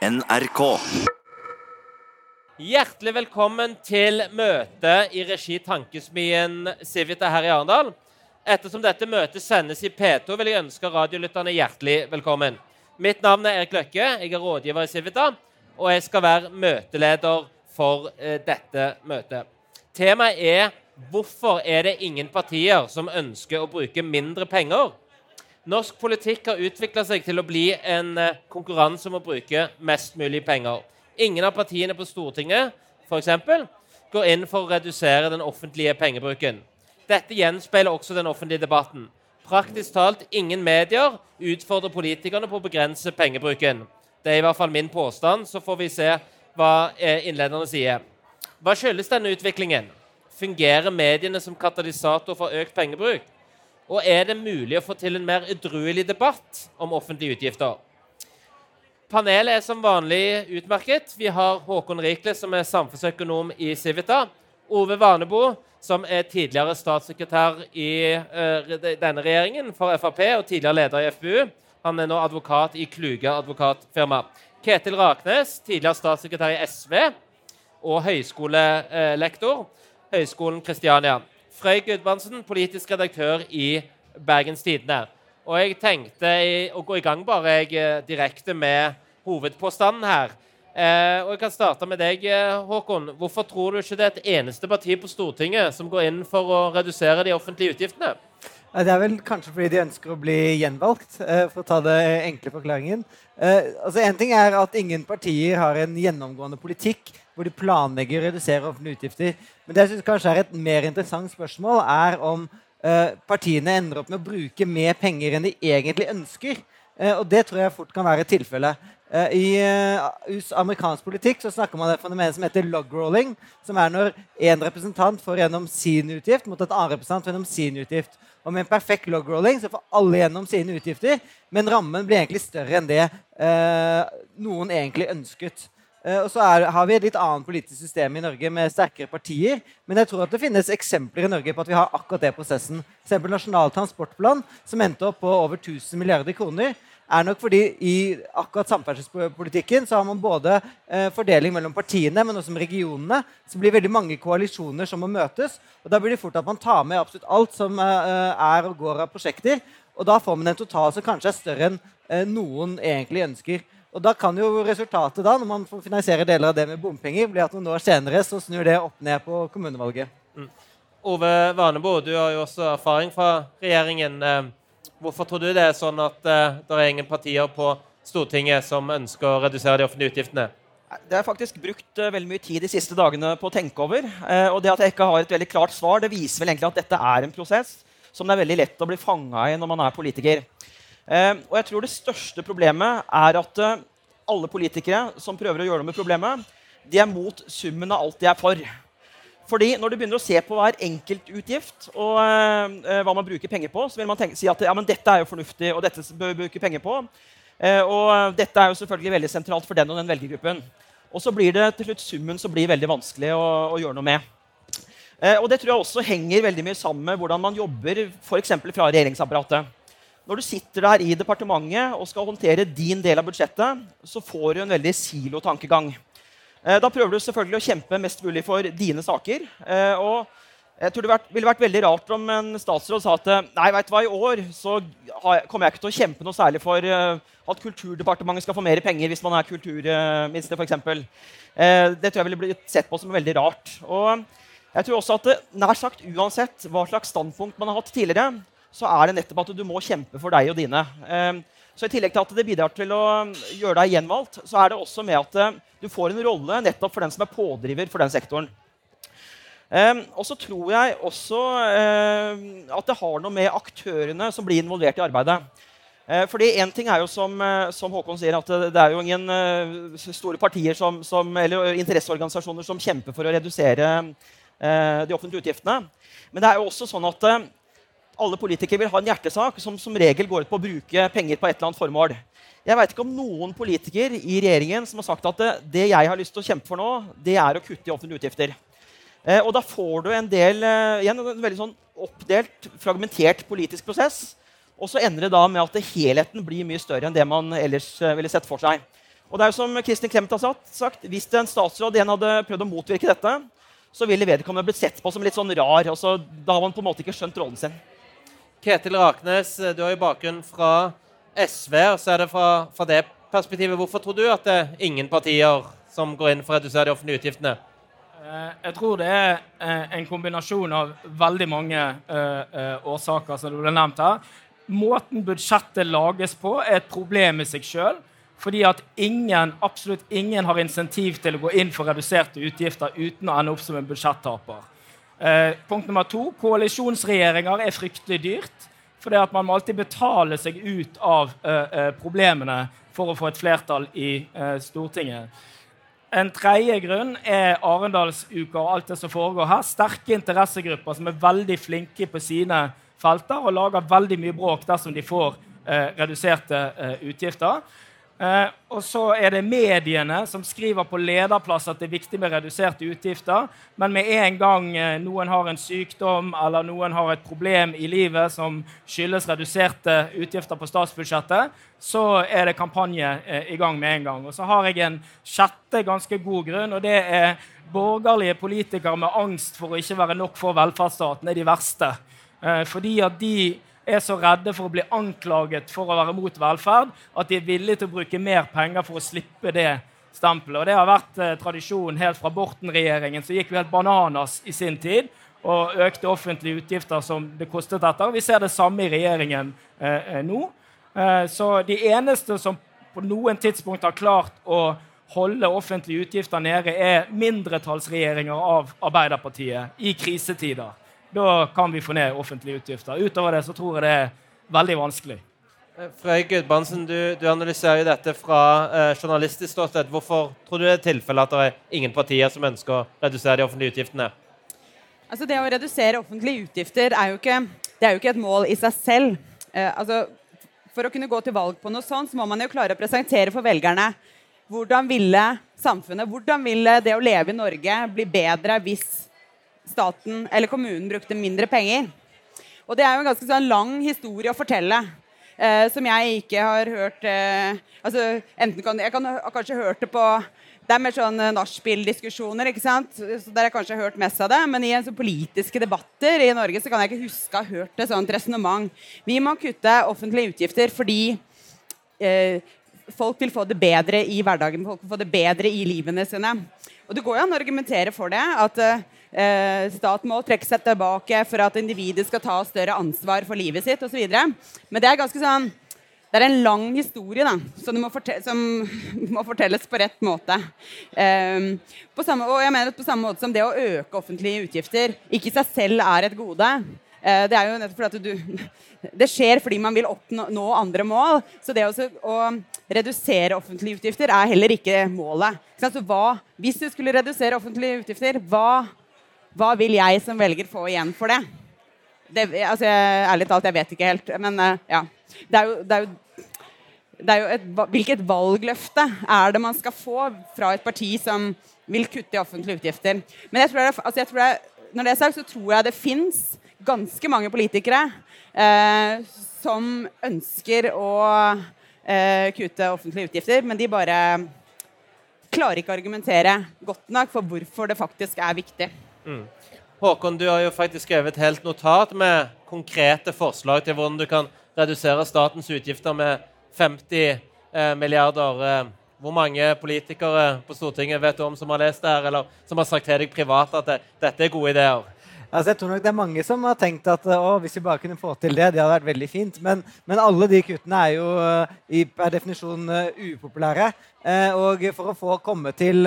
NRK. Hjertelig velkommen til møte i regi Tankesmien Civita her i Arendal. Ettersom dette møtet sendes i P2, vil jeg ønske radiolytterne hjertelig velkommen. Mitt navn er Erik Løkke, jeg er rådgiver i Civita, og jeg skal være møteleder for eh, dette møtet. Temaet er hvorfor er det ingen partier som ønsker å bruke mindre penger? Norsk politikk har utvikla seg til å bli en eh, konkurranse om å bruke mest mulig penger. Ingen av partiene på Stortinget for eksempel, går inn for å redusere den offentlige pengebruken. Dette gjenspeiler også den offentlige debatten. Praktisk talt ingen medier utfordrer politikerne på å begrense pengebruken. Det er i hvert fall min påstand. Så får vi se hva eh, innlederne sier. Hva skyldes denne utviklingen? Fungerer mediene som katalysator for økt pengebruk? Og er det mulig å få til en mer edruelig debatt om offentlige utgifter? Panelet er som vanlig utmerket. Vi har Håkon Rikle, som er samfunnsøkonom i Civita. Ove Vanebo, som er tidligere statssekretær i uh, denne regjeringen for Frp og tidligere leder i FBU. Han er nå advokat i Kluge advokatfirma. Ketil Raknes, tidligere statssekretær i SV og høyskolelektor. Høgskolen Kristiania. Frøy Gudbrandsen, politisk redaktør i Bergens Tidende. Og jeg tenkte å gå i gang bare jeg, eh, direkte med hovedpåstanden her. Eh, og jeg kan starte med deg, eh, Håkon. Hvorfor tror du ikke det er et eneste parti på Stortinget som går inn for å redusere de offentlige utgiftene? Det er vel kanskje fordi de ønsker å bli gjenvalgt, eh, for å ta det enkle forklaringen. altså En ting er at ingen partier har en gjennomgående politikk hvor de planlegger å redusere offentlige utgifter. Men det jeg synes kanskje er et mer interessant spørsmål, er om partiene ender opp med å bruke mer penger enn de egentlig ønsker. Og det tror jeg fort kan være tilfellet. Uh, I amerikansk politikk så snakker man om det som heter log-rolling. Som er når én representant får gjennom sin utgift mot et annet representant gjennom sin utgift. Og med en perfekt log-rolling så får alle gjennom sine utgifter, men rammen blir egentlig større enn det noen egentlig ønsket. Eh, og så er, har vi et litt annet politisk system i Norge med sterkere partier. Men jeg tror at det finnes eksempler i Norge på at vi har akkurat det prosessen. For Nasjonal transportplan, som endte opp på over 1000 milliarder kroner, er nok fordi i akkurat samferdselspolitikken så har man både eh, fordeling mellom partiene, men også med regionene. Så blir veldig mange koalisjoner som må møtes. Og da blir det fort at man tar med absolutt alt som eh, er og går av prosjekter. Og da får man en total som kanskje er større enn noen egentlig ønsker. Og da kan jo resultatet da, når man får finansiere deler av det med bompenger, bli at noen år senere så snur det opp ned på kommunevalget. Mm. Ove Vanebo, du har jo også erfaring fra regjeringen. Eh, hvorfor tror du det er sånn at uh, det er ingen partier på Stortinget som ønsker å redusere de offentlige utgiftene? Det har jeg faktisk brukt uh, veldig mye tid de siste dagene på å tenke over. Uh, og det at jeg ikke har et veldig klart svar, det viser vel egentlig at dette er en prosess som det er veldig lett å bli fanga i når man er politiker. Eh, og jeg tror det største problemet er at eh, alle politikere som prøver å gjøre noe med problemet, de er mot summen av alt de er for. Fordi når du begynner å se på hver enkelt utgift og eh, hva man bruker penger på, så vil man tenke, si at ja, dette er jo fornuftig, og dette bør vi bruke penger på. Eh, og dette er jo selvfølgelig veldig sentralt for den og den velgergruppen. Og så blir det til slutt summen som blir veldig vanskelig å, å gjøre noe med. Eh, og det tror jeg også henger veldig mye sammen med hvordan man jobber f.eks. fra regjeringsapparatet. Når du sitter der i departementet og skal håndtere din del av budsjettet, så får du en veldig silotankegang. Eh, da prøver du selvfølgelig å kjempe mest mulig for dine saker. Eh, og jeg tror Det ville vært veldig rart om en statsråd sa at nei, vet du hva, i år så kommer jeg ikke til å kjempe noe særlig for eh, at Kulturdepartementet skal få mer penger hvis man er kulturminister, f.eks. Det tror jeg ville blitt sett på som veldig rart. Og jeg tror også at nær sagt uansett hva slags standpunkt man har hatt tidligere, så er det nettopp at du må kjempe for deg og dine. Så I tillegg til at det bidrar til å gjøre deg gjenvalgt, så er det også med at eh, du får en rolle nettopp for den som er pådriver for den sektoren. Um, og så tror jeg også um, at det har noe med aktørene som blir involvert i arbeidet. Uh, fordi en ting er jo som, uh, som, Håkon sier, at det er jo ingen uh, store partier som, som, eller interesseorganisasjoner som kjemper for å redusere de offentlige utgiftene. Men det er jo også sånn at alle politikere vil ha en hjertesak som som regel går ut på å bruke penger på et eller annet formål. Jeg vet ikke om noen politiker i regjeringen som har sagt at det, det jeg har lyst til å kjempe for nå, det er å kutte i offentlige utgifter. Eh, og da får du en del, eh, igjen, en veldig sånn oppdelt, fragmentert politisk prosess. Og så ender det da med at helheten blir mye større enn det man ellers eh, ville sett for seg. Og det er jo som Kristin Clemet har sagt, Hvis en statsråd igjen hadde prøvd å motvirke dette, så ville vedkommende blitt sett på som litt sånn rar. og så Da har man på en måte ikke skjønt rollen sin. Ketil Raknes, du har jo bakgrunn fra SV. og så er det fra, fra det perspektivet. Hvorfor tror du at det er ingen partier som går inn for å redusere de offentlige utgiftene? Eh, jeg tror det er eh, en kombinasjon av veldig mange årsaker. som du ble nevnt her. Måten budsjettet lages på, er et problem i seg sjøl. Fordi at ingen, absolutt ingen har insentiv til å gå inn for reduserte utgifter uten å ende opp som en budsjettaper. Eh, punkt nummer to koalisjonsregjeringer er fryktelig dyrt. Fordi at man må alltid betale seg ut av eh, problemene for å få et flertall i eh, Stortinget. En tredje grunn er Arendalsuka og alt det som foregår her. Sterke interessegrupper som er veldig flinke på sine felter og lager veldig mye bråk dersom de får eh, reduserte eh, utgifter. Eh, og så er det mediene som skriver på lederplass at det er viktig med reduserte utgifter. Men med en gang eh, noen har en sykdom eller noen har et problem i livet som skyldes reduserte utgifter på statsbudsjettet, så er det kampanje eh, i gang med en gang. Og så har jeg en sjette ganske god grunn, og det er borgerlige politikere med angst for å ikke være nok for velferdsstaten er de verste. Eh, fordi at de er så redde for å bli anklaget for å være mot velferd at de er villige til å bruke mer penger for å slippe det stempelet. Og Det har vært eh, tradisjon helt fra Borten-regjeringen, som gikk jo helt bananas i sin tid og økte offentlige utgifter som det kostet etter. Vi ser det samme i regjeringen eh, eh nå. Eh, så de eneste som på noen tidspunkt har klart å holde offentlige utgifter nede, er mindretallsregjeringer av Arbeiderpartiet i krisetider. Da kan vi få ned offentlige utgifter. Utover det så tror jeg det er veldig vanskelig. Eh, Frøy Gudbrandsen, du, du, analyserer jo dette fra eh, journalistisk ståsted. Hvorfor tror du det er tilfellet at det er ingen partier som ønsker å redusere de offentlige utgiftene? Altså Det å redusere offentlige utgifter er jo ikke, er jo ikke et mål i seg selv. Eh, altså, for å kunne gå til valg på noe sånt, så må man jo klare å presentere for velgerne hvordan ville samfunnet, hvordan ville det å leve i Norge bli bedre hvis staten eller kommunen brukte mindre penger. Og det er jo en ganske sånn lang historie å fortelle. Eh, som jeg ikke har hørt eh, altså, enten kan, Jeg kan har kanskje hørt det på Det er mer sånn eh, nachspiel-diskusjoner, ikke sant? Der har jeg kanskje hørt mest av det. Men i en sånn politiske debatter i Norge så kan jeg ikke huske å ha hørt et sånt resonnement. Vi må kutte offentlige utgifter fordi eh, folk vil få det bedre i hverdagen. Folk vil få det bedre i livene sine. Og det går jo an å argumentere for det. at Eh, staten må trekke seg tilbake for at individet skal ta større ansvar for livet sitt osv. Men det er ganske sånn det er en lang historie da, som, må, som må, fortelles på rett måte. Um, på samme, og jeg mener at på samme måte som det å øke offentlige utgifter ikke i seg selv er et gode. Uh, det er jo nettopp fordi du, det skjer fordi man vil oppnå andre mål. Så det også, å redusere offentlige utgifter er heller ikke målet. Så hva, hvis du skulle redusere offentlige utgifter, hva hva vil jeg som velger få igjen for det? det altså, ærlig talt, jeg vet ikke helt. Men uh, ja. Det er jo, det er jo, det er jo et, hvilket valgløfte er det man skal få fra et parti som vil kutte i offentlige utgifter? Men jeg tror det, altså jeg tror det, når det er sagt, så tror jeg det fins ganske mange politikere eh, som ønsker å eh, kutte offentlige utgifter, men de bare klarer ikke å argumentere godt nok for hvorfor det faktisk er viktig. Mm. Håkon, du har jo faktisk skrevet et helt notat med konkrete forslag til hvordan du kan redusere statens utgifter med 50 eh, milliarder. Eh, hvor mange politikere på Stortinget vet du om som har lest det her, eller som har sagt til deg privat at det, dette er gode ideer? Altså, jeg tror nok Det er mange som har tenkt at å, hvis vi bare kunne få til det, det hadde vært veldig fint. Men, men alle de kuttene er jo uh, i, per definisjon uh, upopulære. Eh, og for å få komme til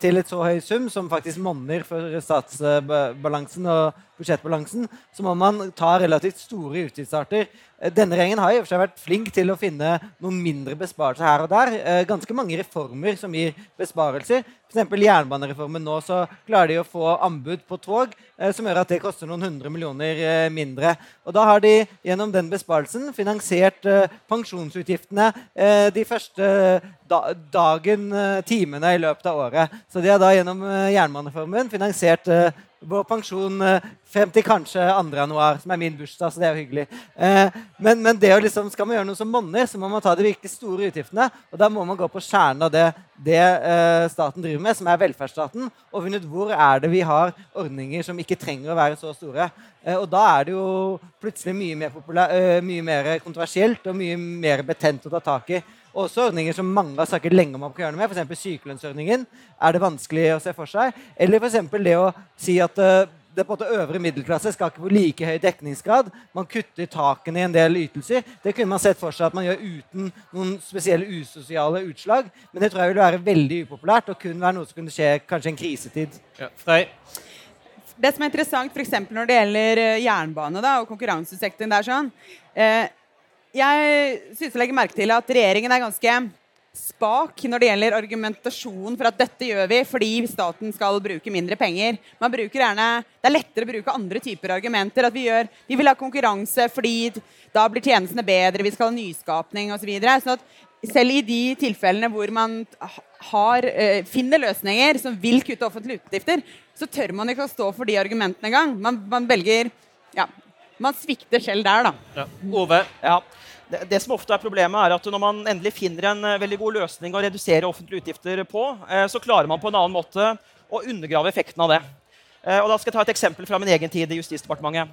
til et så høy sum, som faktisk monner for statsbalansen og budsjettbalansen, så må man ta relativt store utgiftsarter. Denne regjeringen har i og for seg vært flink til å finne noen mindre besparelser her og der. Eh, ganske mange reformer som gir besparelser. F.eks. jernbanereformen nå, så klarer de å få anbud på tog eh, som gjør at det koster noen hundre millioner eh, mindre. Og da har de gjennom den besparelsen finansiert pensjonsutgiftene de første dagen, timene i løpet av året. Så de har da gjennom jernbanereformen finansiert vår pensjon eh, frem til kanskje 2. januar, som er min bursdag. så det er jo hyggelig. Eh, men, men det å liksom, skal man gjøre noe som monner, så må man ta de virkelig store utgiftene. Og da må man gå på kjernen av det, det eh, staten driver med, som er velferdsstaten, og finne ut hvor er det vi har ordninger som ikke trenger å være så store. Og da er det jo plutselig mye mer, populær, mye mer kontroversielt og mye mer betent å ta tak i. Også ordninger som mange har snakket lenge om kan gjøre noe med. F.eks. sykelønnsordningen er det vanskelig å se for seg. Eller f.eks. det å si at uh, det på en måte øvre middelklasse skal ikke få like høy dekningsgrad. Man kutter takene i en del ytelser. Det kunne man sett for seg at man gjør uten noen spesielle usosiale utslag. Men det tror jeg ville være veldig upopulært og kun være noe som kunne skje kanskje en krisetid. Ja. Frei. Det som er interessant for når det gjelder eh, jernbane da, og konkurransesektoren der sånn, eh, jeg synes jeg legger merke til at regjeringen er ganske spak når det gjelder argumentasjon for at dette gjør vi fordi staten skal bruke mindre penger. Man bruker gjerne, Det er lettere å bruke andre typer argumenter. At vi, gjør, vi vil ha konkurranse fordi da blir tjenestene bedre, vi skal ha nyskapning osv. Så videre. sånn at selv i de tilfellene hvor man har, uh, finner løsninger som vil kutte offentlige utgifter, så tør man ikke å stå for de argumentene engang. Man, man velger ja, man svikter selv der, da. Ja. Ove? Ja. Det, det, som ofte er problemet er at Når man endelig finner en uh, veldig god løsning å redusere offentlige utgifter på, uh, så klarer man på en annen måte å undergrave effekten av det. Uh, og da skal jeg ta et eksempel fra min egen tid i Justisdepartementet.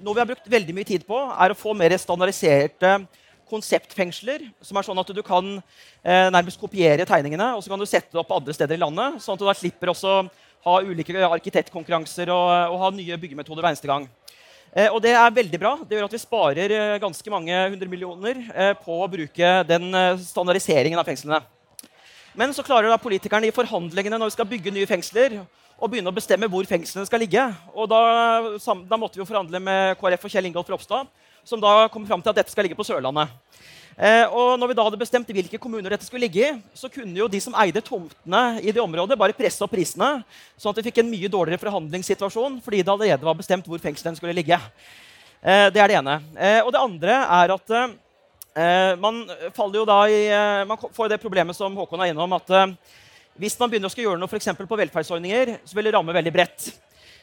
noe vi har brukt veldig mye tid på, er å få mer standardiserte konseptfengsler. Som er sånn at du kan nærmest kopiere tegningene og så kan du sette det opp andre steder i landet. Sånn at du da slipper også ha ulike arkitektkonkurranser og, og ha nye byggemetoder hver eneste gang. Eh, og det er veldig bra. Det gjør at vi sparer eh, ganske mange hundre millioner eh, på å bruke den standardiseringen av fengslene. Men så klarer da politikerne i forhandlingene når vi skal bygge nye fengsler, å begynne å bestemme hvor fengslene skal ligge. Og da, da måtte vi jo forhandle med KrF og Kjell Ingolf Ropstad, som da kom fram til at dette skal ligge på Sørlandet. Eh, og når vi da hadde bestemt hvilke kommuner dette skulle ligge i, så kunne jo de som eide tomtene i det området, bare presse opp prisene, sånn at vi fikk en mye dårligere forhandlingssituasjon fordi det allerede var bestemt hvor fengslene skulle ligge. Eh, det er det ene. Eh, og det andre er at eh, man faller jo da i eh, Man får det problemet som Håkon er innom, at eh, hvis man begynner å gjøre noe for på velferdsordninger, så vil det ramme veldig bredt.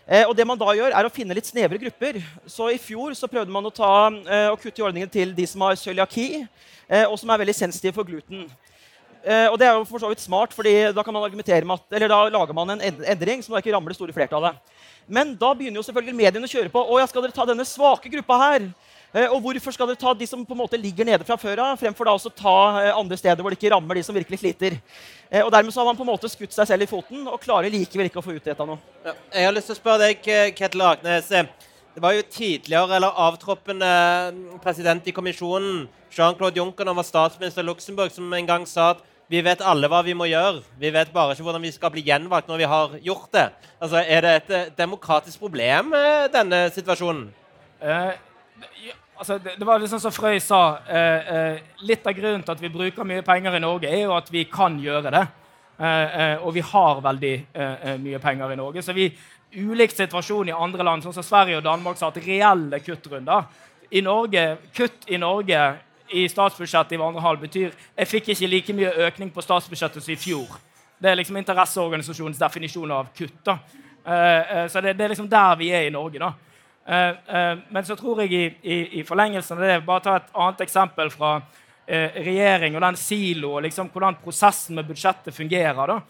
Eh, og det man da gjør, er å finne litt snevre grupper. Så I fjor så prøvde man å, ta, eh, å kutte i ordningen til de som har cøliaki, eh, og som er veldig sensitive for gluten. Eh, og Det er jo for så vidt smart, fordi da, kan man argumentere med at, eller da lager man en endring som da ikke rammer det store flertallet. Men da begynner jo selvfølgelig mediene å kjøre på. å ja, skal dere ta denne svake gruppa her? Eh, og hvorfor skal dere ta de som på en måte ligger nede fra før av, fremfor da også ta eh, andre steder hvor det ikke rammer de som virkelig sliter? Eh, og Dermed så har man på en måte skutt seg selv i foten og klarer likevel ikke å få utretta noe. Ja, jeg har lyst til å spørre deg, Ketil Agnes. Det var jo tidligere eller avtroppende president i kommisjonen, Jean-Claude Juncker, da han var statsminister i Luxembourg, som en gang sa at vi vet alle hva vi må gjøre. Vi vet bare ikke hvordan vi skal bli gjenvalgt når vi har gjort det. Altså, Er det et demokratisk problem, denne situasjonen? Uh, altså, det, det, var liksom som Frøy sa. Eh, eh, litt av grunnen til at vi bruker mye penger i Norge, er jo at vi kan gjøre det. Eh, eh og vi har veldig eh, eh, mye penger i Norge. Så vi, ulik situasjon i andre land, sånn som Sverige og Danmark, har hatt reelle kuttrunder. I Norge, Kutt i Norge i statsbudsjettet i andre halv betyr jeg fikk ikke like mye økning på statsbudsjettet som i fjor. Det er liksom interesseorganisasjonens definisjon av kutt. da. så det, det, er liksom der vi er i Norge. da. Eh, eh, men så tror jeg i, i, i forlengelsen av det Bare ta et annet eksempel fra eh, regjering og den silo, og liksom hvordan prosessen med budsjettet fungerer. da.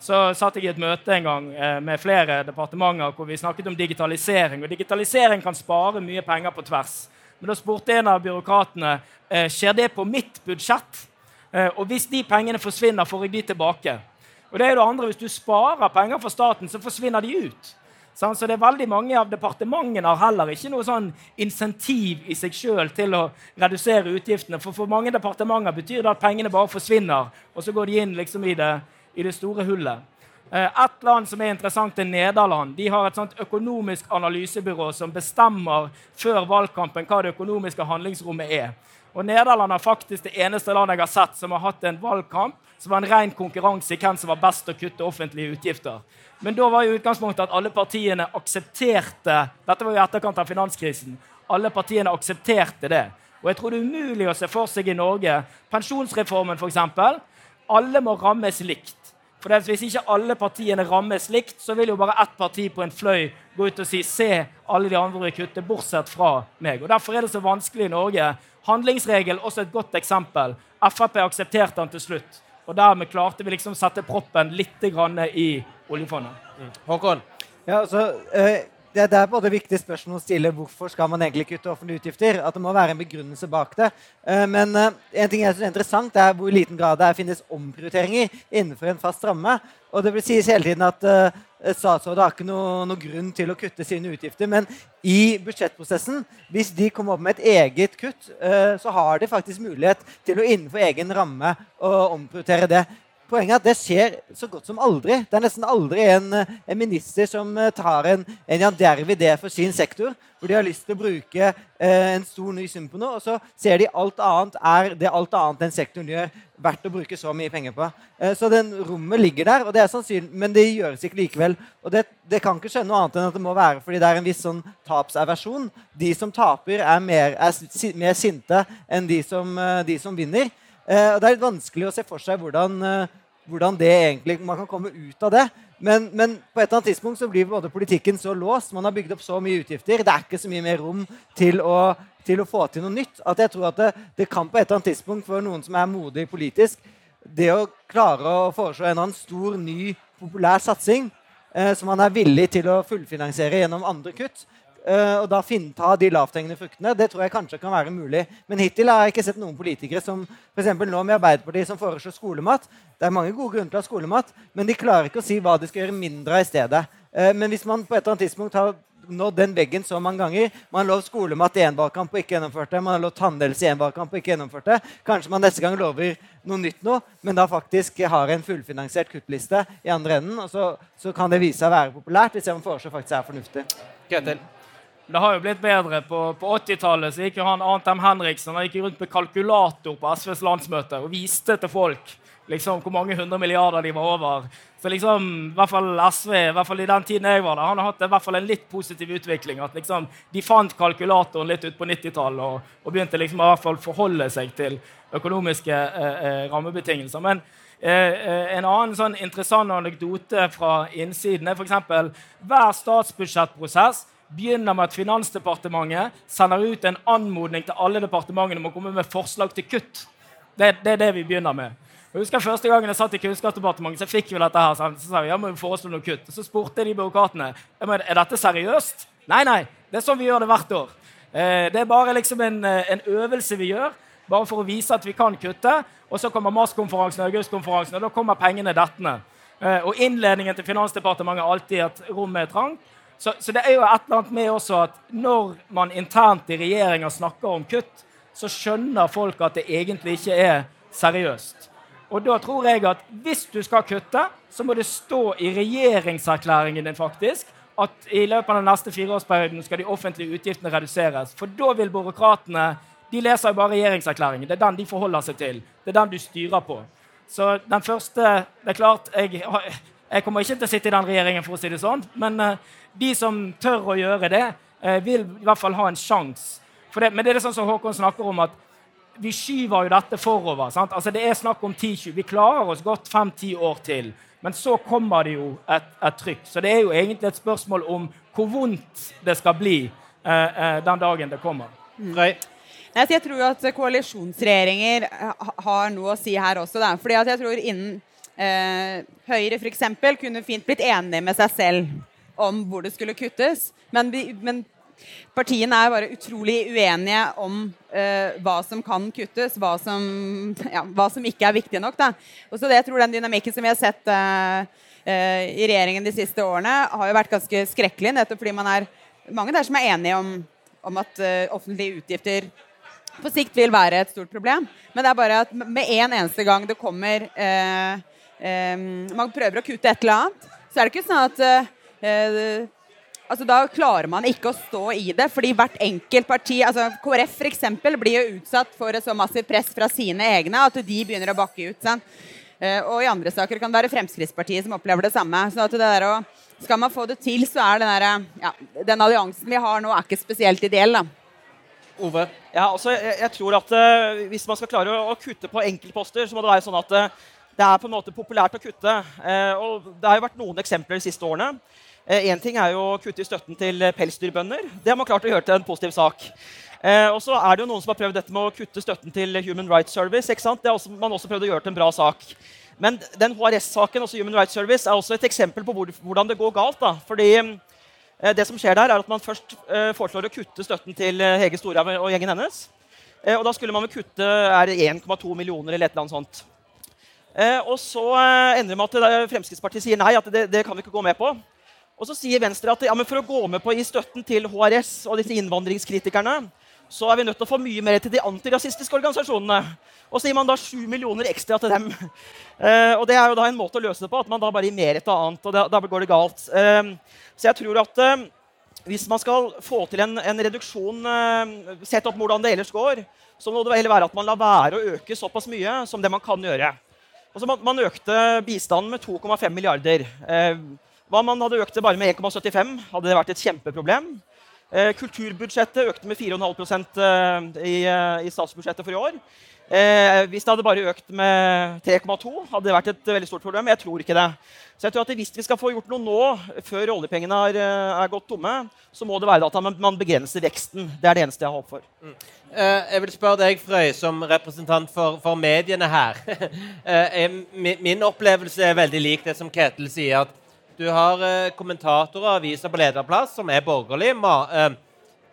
Så satt jeg i et møte en gang med flere departementer hvor vi snakket om digitalisering. Og digitalisering kan spare mye penger på tvers. Men da spurte en av byråkratene skjer det på mitt budsjett. Og hvis de pengene forsvinner, får jeg de tilbake. Og det er det andre, Hvis du sparer penger for staten, så forsvinner de ut. Så det er veldig Mange av departementene har heller ikke noe sånn insentiv i seg sjøl til å redusere utgiftene. For for mange departementer betyr det at pengene bare forsvinner, og så går de inn liksom i, det, i det store hullet. Eh, et land som er interessant, er Nederland. De har et sånt økonomisk analysebyrå som bestemmer før valgkampen hva det økonomiske handlingsrommet er. Og Nederland er faktisk det eneste landet jeg har sett som har hatt en valgkamp som var en ren konkurranse i hvem som var best til å kutte offentlige utgifter. Men da var jo utgangspunktet at alle partiene aksepterte Dette var jo etterkant av finanskrisen. Alle partiene aksepterte det. Og jeg tror det er umulig å se for seg i Norge Pensjonsreformen, f.eks. Alle må rammes likt. For Hvis ikke alle partiene rammes likt, så vil jo bare ett parti på en fløy gå ut og si se alle de andre kutte, bortsett fra meg. Og Derfor er det så vanskelig i Norge. Handlingsregel også et godt eksempel. Frp aksepterte den til slutt. Og dermed klarte vi liksom sette proppen litt grann i oljefondet. Håkon? Ja, altså, eh, det, det er både viktig spørsmål å stille hvorfor skal man egentlig kutte offentlige utgifter. At det må være en begrunnelse bak det. Eh, men eh, en ting jeg synes er interessant, er hvor i liten grad det finnes omprioriteringer innenfor en fast ramme. Og det blir sies hele tiden at uh, statsrådet har ikke noe, noe, grunn til å kutte sine utgifter. Men i budsjettprosessen, hvis de kommer opp med et eget kutt, så har de faktisk mulighet til å innenfor egen ramme å omprioritere det. Poenget er at det skjer så godt som aldri. Det er nesten aldri en, en minister som eh, tar en, en djerv idé for sin sektor, hvor de har lyst til å bruke eh, en stor ny sum på noe, og så ser de alt annet er det alt annet den sektoren gjør, verdt å bruke så mye penger på. Eh, så den rommet ligger der, og det er sannsynlig, men det gjøres ikke likevel. Og det, det, kan ikke skjønne noe annet enn at det må være fordi det er en viss sånn tapsaversjon. De som taper, er mer, er mer sinte enn de som, eh, de som vinner. Eh, og det er litt vanskelig å se for seg hvordan eh, hvordan det egentlig, man kan komme ut av det. Men, men, på et eller annet tidspunkt så blir både politikken så låst, man har bygd opp så mye utgifter, det er ikke så mye mer rom til å, til å få til noe nytt. At jeg tror at det, det, kan på et eller annet tidspunkt for noen som er modig politisk, det å klare å foreslå en eller annen stor, ny, populær satsing eh, som man er villig til å fullfinansiere gjennom andre kutt, og da finta de lavthengende fruktene. Det tror jeg kanskje kan være mulig. Men hittil har jeg ikke sett noen politikere som for nå med Arbeiderpartiet som foreslår skolemat. Det er mange gode grunner til å ha skolemat, men de klarer ikke å si hva de skal gjøre mindre av i stedet. Uh, men hvis man på et eller annet tidspunkt har nådd den veggen så mange ganger Man har lovt skolemat i én valgkamp og ikke gjennomført det. Man har lovt tannhelse i én valgkamp og ikke gjennomført det. Kanskje man neste gang lover noe nytt nå, men da faktisk har en fullfinansiert kuttliste i andre enden. Og så, så kan det vise seg å være populært hvis man foreslår faktisk er fornuftig. Ketil. Det har jo blitt bedre. På, på 80-tallet gikk jo han Arnt M. Henriksen han gikk rundt med kalkulator på SVs landsmøte og viste til folk liksom, hvor mange hundre milliarder de var over. Så liksom, i hvert fall SV, i hvert fall i den tiden jeg var der, han har hatt i hvert fall en litt positiv utvikling. at liksom, De fant kalkulatoren litt ut på 90-tallet og, og, begynte liksom i hvert fall forholde seg til økonomiske eh, eh, rammebetingelser. Men eh, eh en annen sånn interessant anekdote fra innsiden er f.eks. hver statsbudsjettprosess begynner med at Finansdepartementet sender ut en anmodning til alle departementene om å komme med forslag til kutt. Det, det er det vi begynner med. Jeg husker Første gangen jeg satt i Kunnskapsdepartementet, så fikk vi dette her, så sa vi, ja, må foreslå noe kutt. Så spurte de byråkratene er dette seriøst. Nei, nei, det er sånn vi gjør det hvert år. Eh, det er bare liksom en, eh, en, øvelse vi gjør, bare for å vise at vi kan kutte. Og så kommer MAS-konferansen og augustkonferansen, og da kommer pengene dettende. Eh, og innledningen til Finansdepartementet er alltid at rommet er trangt. Så, så, det er jo et eller annet med også at når man internt i regjeringa snakker om kutt, så skjønner folk at det egentlig ikke er seriøst. Og da tror jeg at hvis du skal kutte, så må det stå i regjeringserklæringen din faktisk at i løpet av den neste fireårsperioden skal de offentlige utgiftene reduseres. For da vil byråkratene de leser jo bare regjeringserklæringen. Det er den de forholder seg til. Det er den du styrer på. Så den første Det er klart, jeg, jeg kommer ikke til å sitte i den regjeringen, for å si det sånn, men uh, de som tør å gjøre det, uh, vil i hvert fall ha en sjanse. Men det er det sånn som Håkon snakker om, at vi skyver jo dette forover. Sant? Altså Det er snakk om 10-20. Vi klarer oss godt fem-ti år til. Men så kommer det jo et, et, trykk. Så det er jo egentlig et spørsmål om hvor vondt det skal bli eh, den dagen det kommer. Mm. Jeg tror at koalisjonsregjeringer har noe å si her også. Da. Fordi at jeg tror innen Eh, Høyre f.eks. kunne fint blitt enige med seg selv om hvor det skulle kuttes. Men, men partiene er bare utrolig uenige om eh, hva som kan kuttes, hva som, ja, hva som ikke er viktig nok. Da. Og så det, jeg tror Den dynamikken som vi har sett eh, eh, i regjeringen de siste årene, har jo vært ganske skrekkelig. Nettopp fordi man er mange der som er enige om, om at uh, offentlige utgifter på sikt vil være et stort problem. Men det er bare at med en eneste gang det kommer eh, man prøver å kutte et eller annet, så er det ikke sånn at uh, altså Da klarer man ikke å stå i det, fordi hvert enkelt parti altså KrF for eksempel, blir jo utsatt for et så massivt press fra sine egne at de begynner å bakke ut. Sant? og i andre saker kan det være Fremskrittspartiet som opplever det samme. så at det der å, Skal man få det til, så er den, der, ja, den alliansen vi har nå, er ikke spesielt ideell. da. Ove? Ja, altså, jeg, jeg tror at uh, Hvis man skal klare å, å kutte på enkeltposter, så må det være sånn at uh, det er på en måte populært å kutte. Eh, og det har jo vært noen eksempler de siste årene. Én eh, ting er jo å kutte i støtten til pelsdyrbønder. Det har man klart å gjøre til en positiv sak. Eh, og så er det jo noen som har prøvd dette med å kutte støtten til Human Rights Service. ikke sant? Det har man også prøvd å gjøre til en bra sak. Men den HRS-saken, også Human Rights Service, er også et eksempel på hvor, hvordan det går galt. da. Fordi det som skjer der, er at man først foreslår å kutte støtten til Hege Storhaug og gjengen hennes. Og da skulle man vel kutte 1,2 millioner eller et eller annet sånt. Eh, og så eh, ender det med at Fremskrittspartiet sier nei, at det, det, kan vi ikke gå med på. Og så sier Venstre at ja, for å gå med på i støtten til HRS og disse innvandringskritikerne, så er vi nødt til å få mye mer til de antirasistiske organisasjonene. Og så gir man da 7 millioner ekstra til dem. Eh, og det er jo da en måte å løse det på, at man da bare gir mer til annet. og da, da går det galt. Eh, så jeg tror at eh, hvis man skal få til en, en reduksjon, sett opp hvordan det ellers går, så må det heller være at man lar være å øke såpass mye som det man kan gjøre. Altså man, man økte bistanden med 2,5 milliarder. Eh, hva man hadde økt det bare med 1,75, hadde det vært et kjempeproblem. Eh, kulturbudsjettet økte med 4,5 eh, i, eh, i statsbudsjettet for i år. Eh, hvis det hadde bare økt med 3,2, hadde det vært et veldig stort problem. Jeg tror ikke det. Så jeg tror at Hvis vi skal få gjort noe nå, før oljepengene er, eh, er gått tomme, så må det være at man begrenser veksten. Det er det eneste jeg har håp for. Mm. Eh, jeg vil spørre deg, Frøy, som representant for, for mediene her. eh, min, opplevelse er veldig lik det som Ketil sier. at Du har uh, kommentatorer og aviser på lederplass som er borgerlige,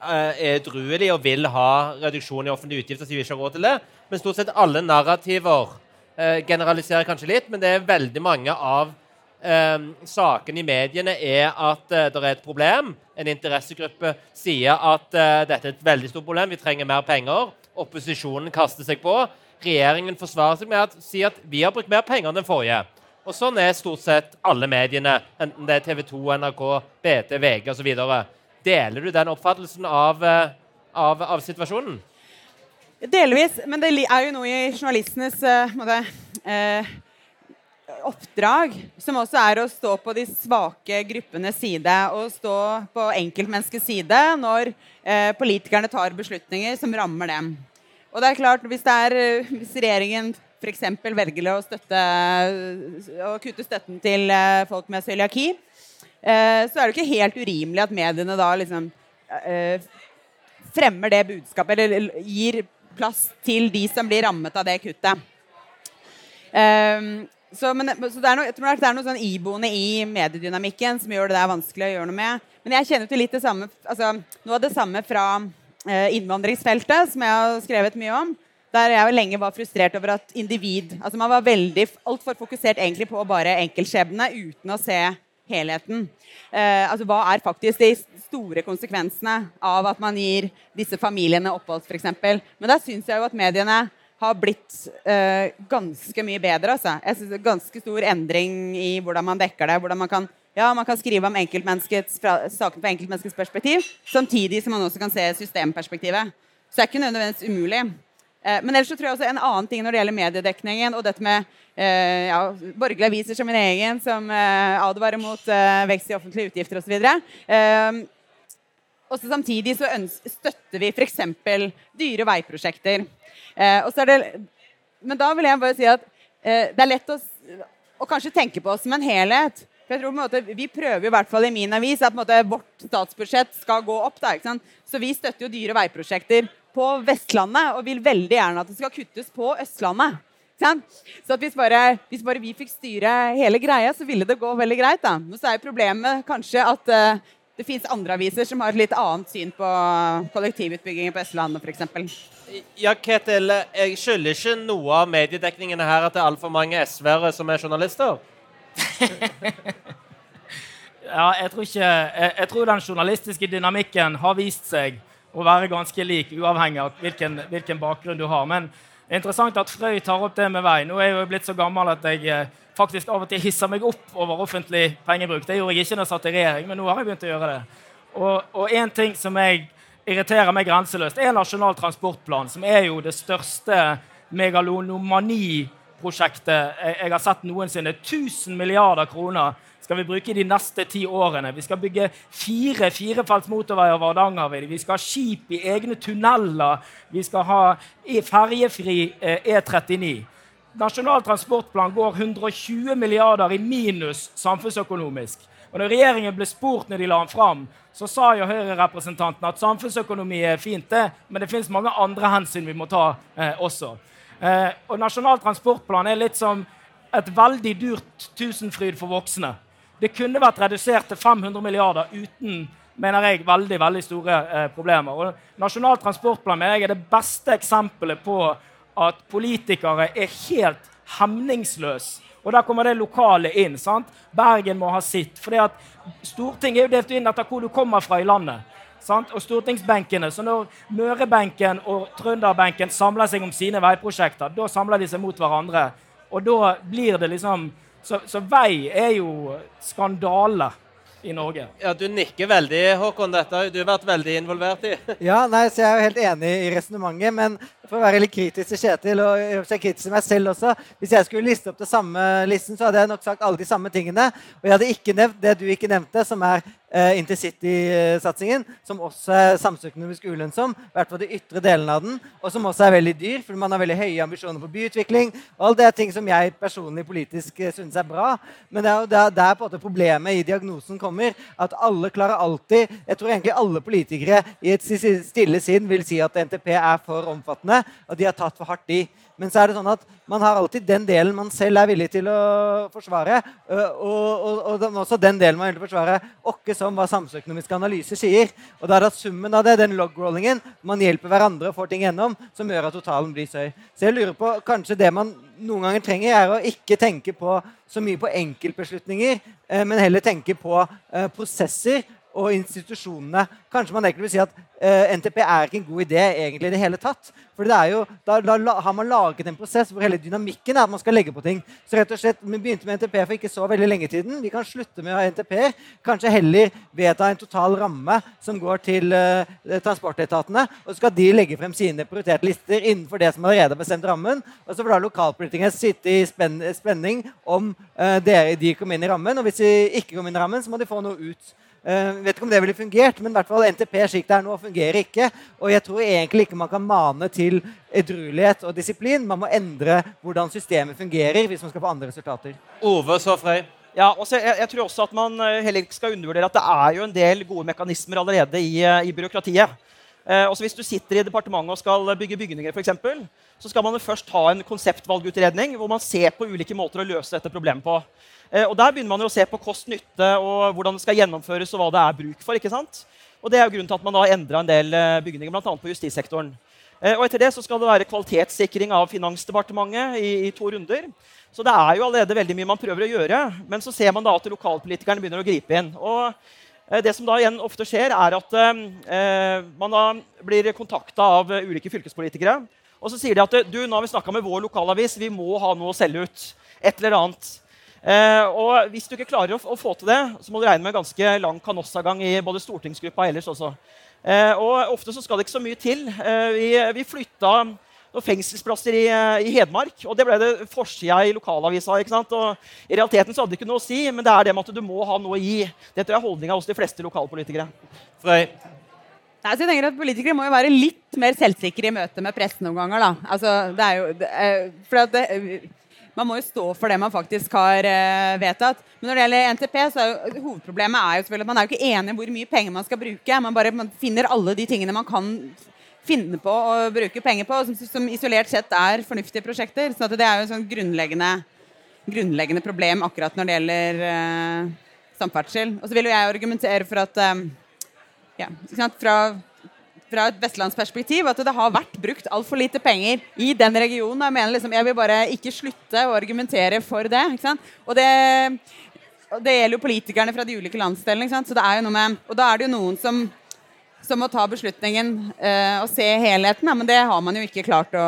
er edruelige og vil ha reduksjon i offentlige utgifter. så vi ikke har råd til det. Men stort sett alle narrativer generaliserer kanskje litt, men det er veldig mange av Um, sakene i mediene er at uh, det er et problem. En interessegruppe sier at uh, dette er et veldig stort problem, vi trenger mer penger. Opposisjonen kaster seg på. Regjeringen forsvarer seg med at, si at vi har brukt mer penger enn den forrige. Og Sånn er stort sett alle mediene, enten det er TV 2, NRK, BT, VG osv. Deler du den oppfattelsen av, eh, av, av situasjonen? Delvis, men det er jo noe i journalistenes måte, eh, oppdrag, som også er å stå på de svake gruppenes side og stå på enkeltmenneskets side når eh, politikerne tar beslutninger som rammer dem. Og det er klart, Hvis, det er, eh, hvis regjeringen f.eks. velger å, støtte, å kutte støtten til eh, folk med cøliaki, eh, så er det ikke helt urimelig at mediene da liksom eh, fremmer det budskapet, eller gir plass til de som blir rammet av det kuttet. Um, så, men, så noe, jeg tror det er noe sånn iboende i mediedynamikken som gjør det der vanskelig å gjøre noe med. Men jeg kjenner til litt det samme, altså, noe av det samme fra eh, innvandringsfeltet, som jeg har skrevet mye om. Der jeg lenge var frustrert over at individ altså Man var veldig altfor fokusert egentlig på bare enkeltskjebne uten å se helheten. Eh, altså Hva er faktisk de store konsekvensene av at man gir disse familiene opphold, f.eks. Men der syns jeg jo at mediene har blitt eh, ganske mye bedre. Altså. Jeg synes det er Ganske stor endring i hvordan man dekker det. hvordan Man kan, ja, man kan skrive om saken fra enkeltmenneskets perspektiv, samtidig som man også kan se systemperspektivet. Så det er ikke nødvendigvis umulig. Uh, men ellers så tror jeg også en annen ting når det gjelder mediedekningen og dette med eh, ja, borgerlige aviser som min egen, som advarer mot vekst i offentlige utgifter osv. Og så samtidig så støtter vi f.eks. dyre veiprosjekter. Eh, det, men da vil jeg bare si at eh, det er lett å, å, kanskje tenke på oss som en helhet. For jeg tror på en måte, Vi prøver i hvert fall i min avis at måte, vårt statsbudsjett skal gå opp. Da, Så vi støtter jo dyre veiprosjekter på Vestlandet og vil veldig gjerne at det skal kuttes på Østlandet. Så hvis bare, hvis bare, vi fikk styre hele greia, så ville det gå veldig greit. da. Men så er problemet kanskje at uh, det fins andre aviser som har et litt annet syn på kollektivutbyggingen på Østlandet f.eks. Ja, Ketil, jeg skylder ikke noe av mediedekningen her at det er altfor mange SV-ere som er journalister? ja, jeg tror ikke jeg, jeg, tror den journalistiske dynamikken har vist seg å være ganske lik, uavhengig av hvilken, hvilken bakgrunn du har. Men det er interessant at Frøy tar opp det med vei. Nå er jeg jo blitt så gammel at jeg eh, faktisk av og til hisser meg opp over offentlig pengebruk. Det gjorde jeg ikke da jeg satt i regjering, men nå har jeg begynt å gjøre det. Og en ting som jeg irriterer meg grenseløst, er Nasjonal transportplan, som er jo det største megalonomaniprosjektet jeg har sett noensinne. 1000 milliarder kroner skal vi bruke de neste ti årene. Vi skal bygge fire firefelts motorveier over Hardangervidda. Vi skal ha skip i egne tunneler. Vi skal ha ferjefri E39. Eh, e Nasjonal transportplan går 120 milliarder i minus samfunnsøkonomisk. Og når regjeringen ble spurt når de la den fram, så sa jo Høyre-representanten at samfunnsøkonomi er fint, det, men det fins mange andre hensyn vi må ta eh, også. Eh, og Nasjonal transportplan er litt som et veldig dyrt Tusenfryd for voksne. Det kunne vært redusert til 500 milliarder uten mener jeg, veldig veldig store eh, problemer. Og Nasjonal transportplan mener jeg er det beste eksempelet på at politikere er helt hemningsløse. Og der kommer det lokale inn. sant? Bergen må ha sitt. fordi at Stortinget er jo delt inn etter hvor du kommer fra i landet. Sant? Og stortingsbenkene, så Når Mørebenken og Trønderbenken samler seg om sine veiprosjekter, da samler de seg mot hverandre. Og da blir det liksom Så, så vei er jo skandale i Norge. Ja, Du nikker veldig, Håkon. Dette har du vært veldig involvert i. ja, nei, så Jeg er jo helt enig i resonnementet, men for å være litt kritisk til Kjetil og jeg kritisk til meg selv også, Hvis jeg skulle liste opp det samme listen, så hadde jeg nok sagt alle de samme tingene. Og jeg hadde ikke nevnt det du ikke nevnte, som er eh, intercity-satsingen, som også er samfunnsøkonomisk ulønnsom, i hvert fall de ytre delene av den, og som også er veldig dyr, fordi man har veldig høye ambisjoner på byutvikling. og alt det er ting som jeg personlig politisk uh, synes er bra. Men det er jo der, der på en måte problemet i diagnosen kommer, at alle klarer alltid Jeg tror egentlig alle politikere i et stille sinn vil si at NTP er for omfattende og de har tatt for hardt i. Men så er det sånn at man har alltid den delen man selv er villig til å forsvare. Og, og, og også den delen man vil forsvare, åkke som hva samfunnsøkonomiske analyser sier. Og da er det summen av det, den log-rollingen, man hjelper hverandre og får ting gjennom, som gjør at totalen blir søy. Så jeg lurer på, kanskje det man noen ganger trenger, er å ikke tenke på så mye på enkeltbeslutninger, men heller tenke på prosesser og institusjonene. Kanskje man egentlig vil si at uh, NTP er ikke en god idé egentlig i det hele tatt. For det er jo, da, da, har man laget en prosess hvor hele dynamikken er at man skal legge på ting. Så rett og slett, Vi begynte med NTP for ikke så veldig lenge tiden. Vi kan slutte med å ha NTP-er. Kanskje heller vedta en total ramme som går til uh, transportetatene. Og så skal de legge frem sine prioriterte lister innenfor det som allerede har bestemt rammen. Og så får da lokalpolitikerne sitte i spenn, spenning om uh, dere, de kommer inn i rammen. Og hvis de ikke kommer inn i rammen, så må de få noe ut. Uh, vet ikke om det ville fungert, men i hvert fall NTP slik det er nå, fungerer ikke. Og jeg tror egentlig ikke man kan mane til edruelighet og disiplin. Man må endre hvordan systemet fungerer hvis man skal få andre resultater. Ove så Frøy. Ja, også, jeg, jeg, tror også at man eh, heller ikke skal undervurdere at det er jo en del gode mekanismer allerede i, eh, i byråkratiet. Eh, også hvis du sitter i departementet og skal bygge bygninger, for eksempel, så skal man jo først ha en konseptvalgutredning hvor man ser på ulike måter å løse dette problemet på. Eh, og Der begynner man jo å se på kost-nytte og hvordan det skal gjennomføres. Og hva det er bruk for. ikke sant? Og Det er jo grunnen til at man da endra en del eh, bygninger, bl.a. på justissektoren. Og Etter det så skal det være kvalitetssikring av Finansdepartementet i, i, to runder. Så det er jo allerede veldig mye man prøver å gjøre. Men så ser man da at lokalpolitikerne begynner å gripe inn. Og det som da igjen ofte skjer, er at eh, man da blir kontakta av ulike fylkespolitikere. Og så sier de at du, nå har vi snakka med vår lokalavis, vi må ha noe å selge ut. Et eller annet. Eh, og Hvis du ikke klarer å, å, få til det, så må du regne med en ganske lang kanossagang i både stortingsgruppa ellers også. Eh, og Ofte så skal det ikke så mye til. Eh, vi, vi flytta noen fengselsplasser i, i, Hedmark, og det ble det forsida i lokalavisa. ikke sant? Og I realiteten så hadde det ikke noe å si, men det er det med at du må ha noe å gi. Det tror jeg er holdninga hos de fleste lokalpolitikere. Frøy. Nei, så jeg tenker at Politikere må jo være litt mer selvsikre i møte med pressen noen ganger. da. Altså, det er jo, det, for at det, man må jo stå for det man faktisk har uh, vedtatt. Men når det gjelder NTP, så er jo hovedproblemet er jo selvfølgelig at man er jo ikke enig om hvor mye penger man skal bruke. Man bare man finner alle de tingene man kan finne på å bruke penger på, som, som isolert sett er fornuftige prosjekter. Så det er jo et sånn grunnleggende, grunnleggende, problem akkurat når det gjelder uh, samferdsel. Og så vil jo jeg argumentere for at um, ja, fra fra et vestlandsperspektiv at det har vært brukt altfor lite penger i den regionen. Jeg mener liksom, jeg vil bare ikke slutte å argumentere for det. Og det, og det gjelder jo politikerne fra de ulike landsdelene. Så det og da er det jo noen som, som må ta beslutningen uh, og se helheten. Men det har man jo ikke klart å,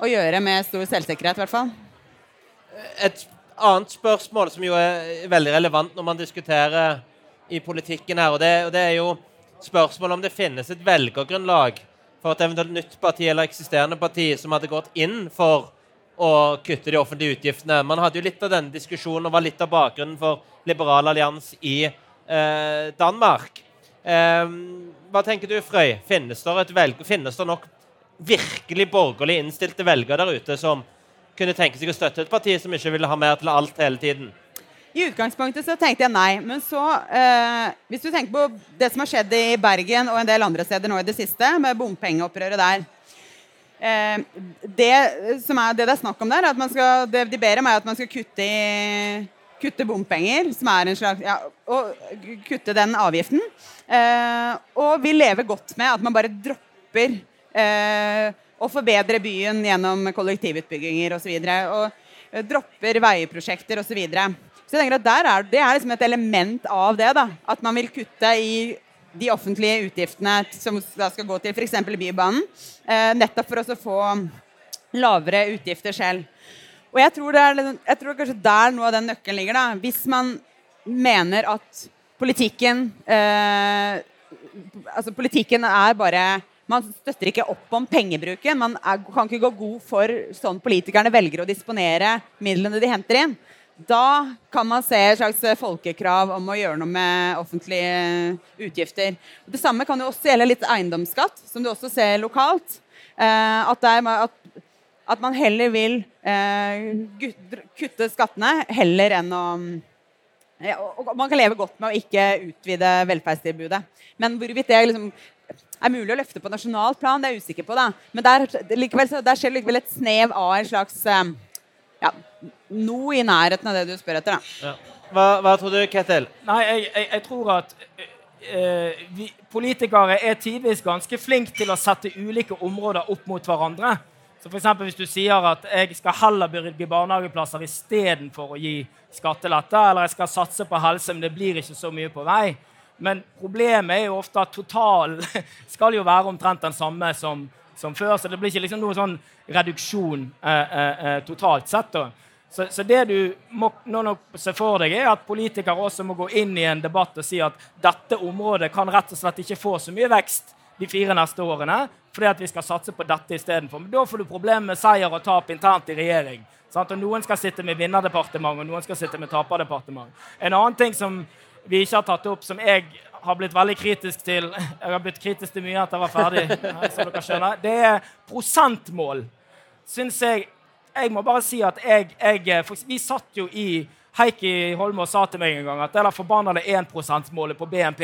å gjøre med stor selvsikkerhet, i hvert fall. Et annet spørsmål som jo er veldig relevant når man diskuterer i politikken her, og det, og det er jo spørsmål om det finnes et velgergrunnlag for et eventuelt nytt parti eller eksisterende parti som hadde gått inn for å kutte de offentlige utgiftene. Man hadde jo litt av denne diskusjonen og var litt av bakgrunnen for Liberal allians i eh, Danmark. Eh, hva tenker du, Frøy? Finnes det, finnes det nok virkelig borgerlig innstilte velgere der ute som kunne tenke seg å støtte et parti som ikke ville ha mer til alt hele tiden? I utgangspunktet så tenkte jeg nei. Men så, eh, hvis du tenker på det som har skjedd i Bergen og en del andre steder nå i det siste, med bompengeopprøret der eh, det, som er, det det er snakk om der, er at man skal, det de ber om, er at man skal kutte, i, kutte bompenger, som er en slags ja, og kutte den avgiften. Eh, og vi lever godt med at man bare dropper eh, å forbedre byen gjennom kollektivutbygginger osv. Og, så og eh, dropper veiprosjekter osv. Så, videre. så jeg tenker at er, Det er liksom et element av det. da, At man vil kutte i de offentlige utgiftene som skal gå til f.eks. Bybanen. Nettopp for å få lavere utgifter selv. Og jeg tror, det er, jeg tror kanskje der noe av den nøkkelen ligger. da, Hvis man mener at politikken eh, altså Politikken er bare man støtter ikke opp om pengebruken. Man er, kan ikke gå god for sånn politikerne velger å disponere midlene de henter inn. Da kan man se et slags folkekrav om å gjøre noe med offentlige utgifter. Det samme kan jo også gjelde litt eiendomsskatt, som du også ser lokalt. Eh, at, er, at, at, man heller vil eh, kutte skattene heller enn å ja, og Man kan leve godt med å ikke utvide velferdstilbudet. Men hvorvidt det liksom er mulig å løfte på nasjonalt plan, det er jeg usikker på. da. Men der, likevel, der skjer likevel et snev av en slags eh, ja, noe i nærheten av det du spør etter. da. Ja. Hva, hva, tror du, Ketil? Nei, jeg, jeg, jeg tror at uh, vi, politikere er tidvis ganske flinke til å sette ulike områder opp mot hverandre. Så for eksempel, Hvis du sier at jeg skal heller bygge barnehageplasser istedenfor å gi skattelette, eller jeg skal satse på helse, men det blir ikke så mye på vei, men problemet er jo ofte at totalen skal jo være omtrent den samme som, som før. Så det blir ikke liksom noen sånn reduksjon eh, eh, eh totalt sett. da. Så, så, det du må nå se for deg, er at politikere også må gå inn i en debatt og si at dette området kan rett og slett ikke få så mye vekst de fire neste årene fordi at vi skal satse på dette istedenfor. Men da får du problemer med seier og tap internt i regjering. Sant? Og Noen skal sitte med vinnerdepartement, og noen skal sitte med taperdepartement. En annen ting som vi ikke har tatt opp, som jeg har blitt veldig kritisk til Jeg har blitt kritisk til mye etter jeg var ferdig. som dere skjønner, Det er prosentmål. Syns jeg Jeg må bare si at jeg, jeg Vi satt jo i Heikki Holmås sa til meg en gang at det der forbannede 1 %-målet på BNP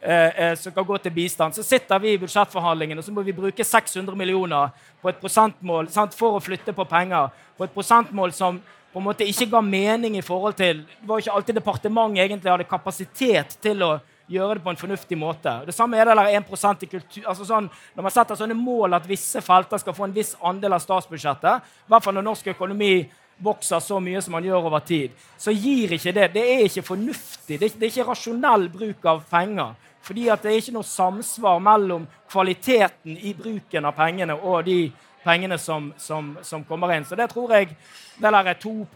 eh, eh, som kan gå til bistand, så sitter vi i budsjettforhandlingene og så må vi bruke 600 millioner på et prosentmål sant, for å flytte på penger. På et prosentmål som på en måte ikke ga mening i forhold til Det var ikke alltid departementet egentlig hadde kapasitet til å gjøre det på en fornuftig måte. Det samme er det der 1% i kultur. Altså sånn, når man setter sånne mål at visse felter skal få en viss andel av statsbudsjettet, i hvert fall når norsk økonomi vokser så mye som man gjør over tid, så gir ikke det Det er ikke fornuftig. Det er ikke rasjonell bruk av penger. Fordi det er ikke noe samsvar mellom kvaliteten i bruken av pengene og de pengene som, som, som, kommer inn. Så det tror jeg det der er 2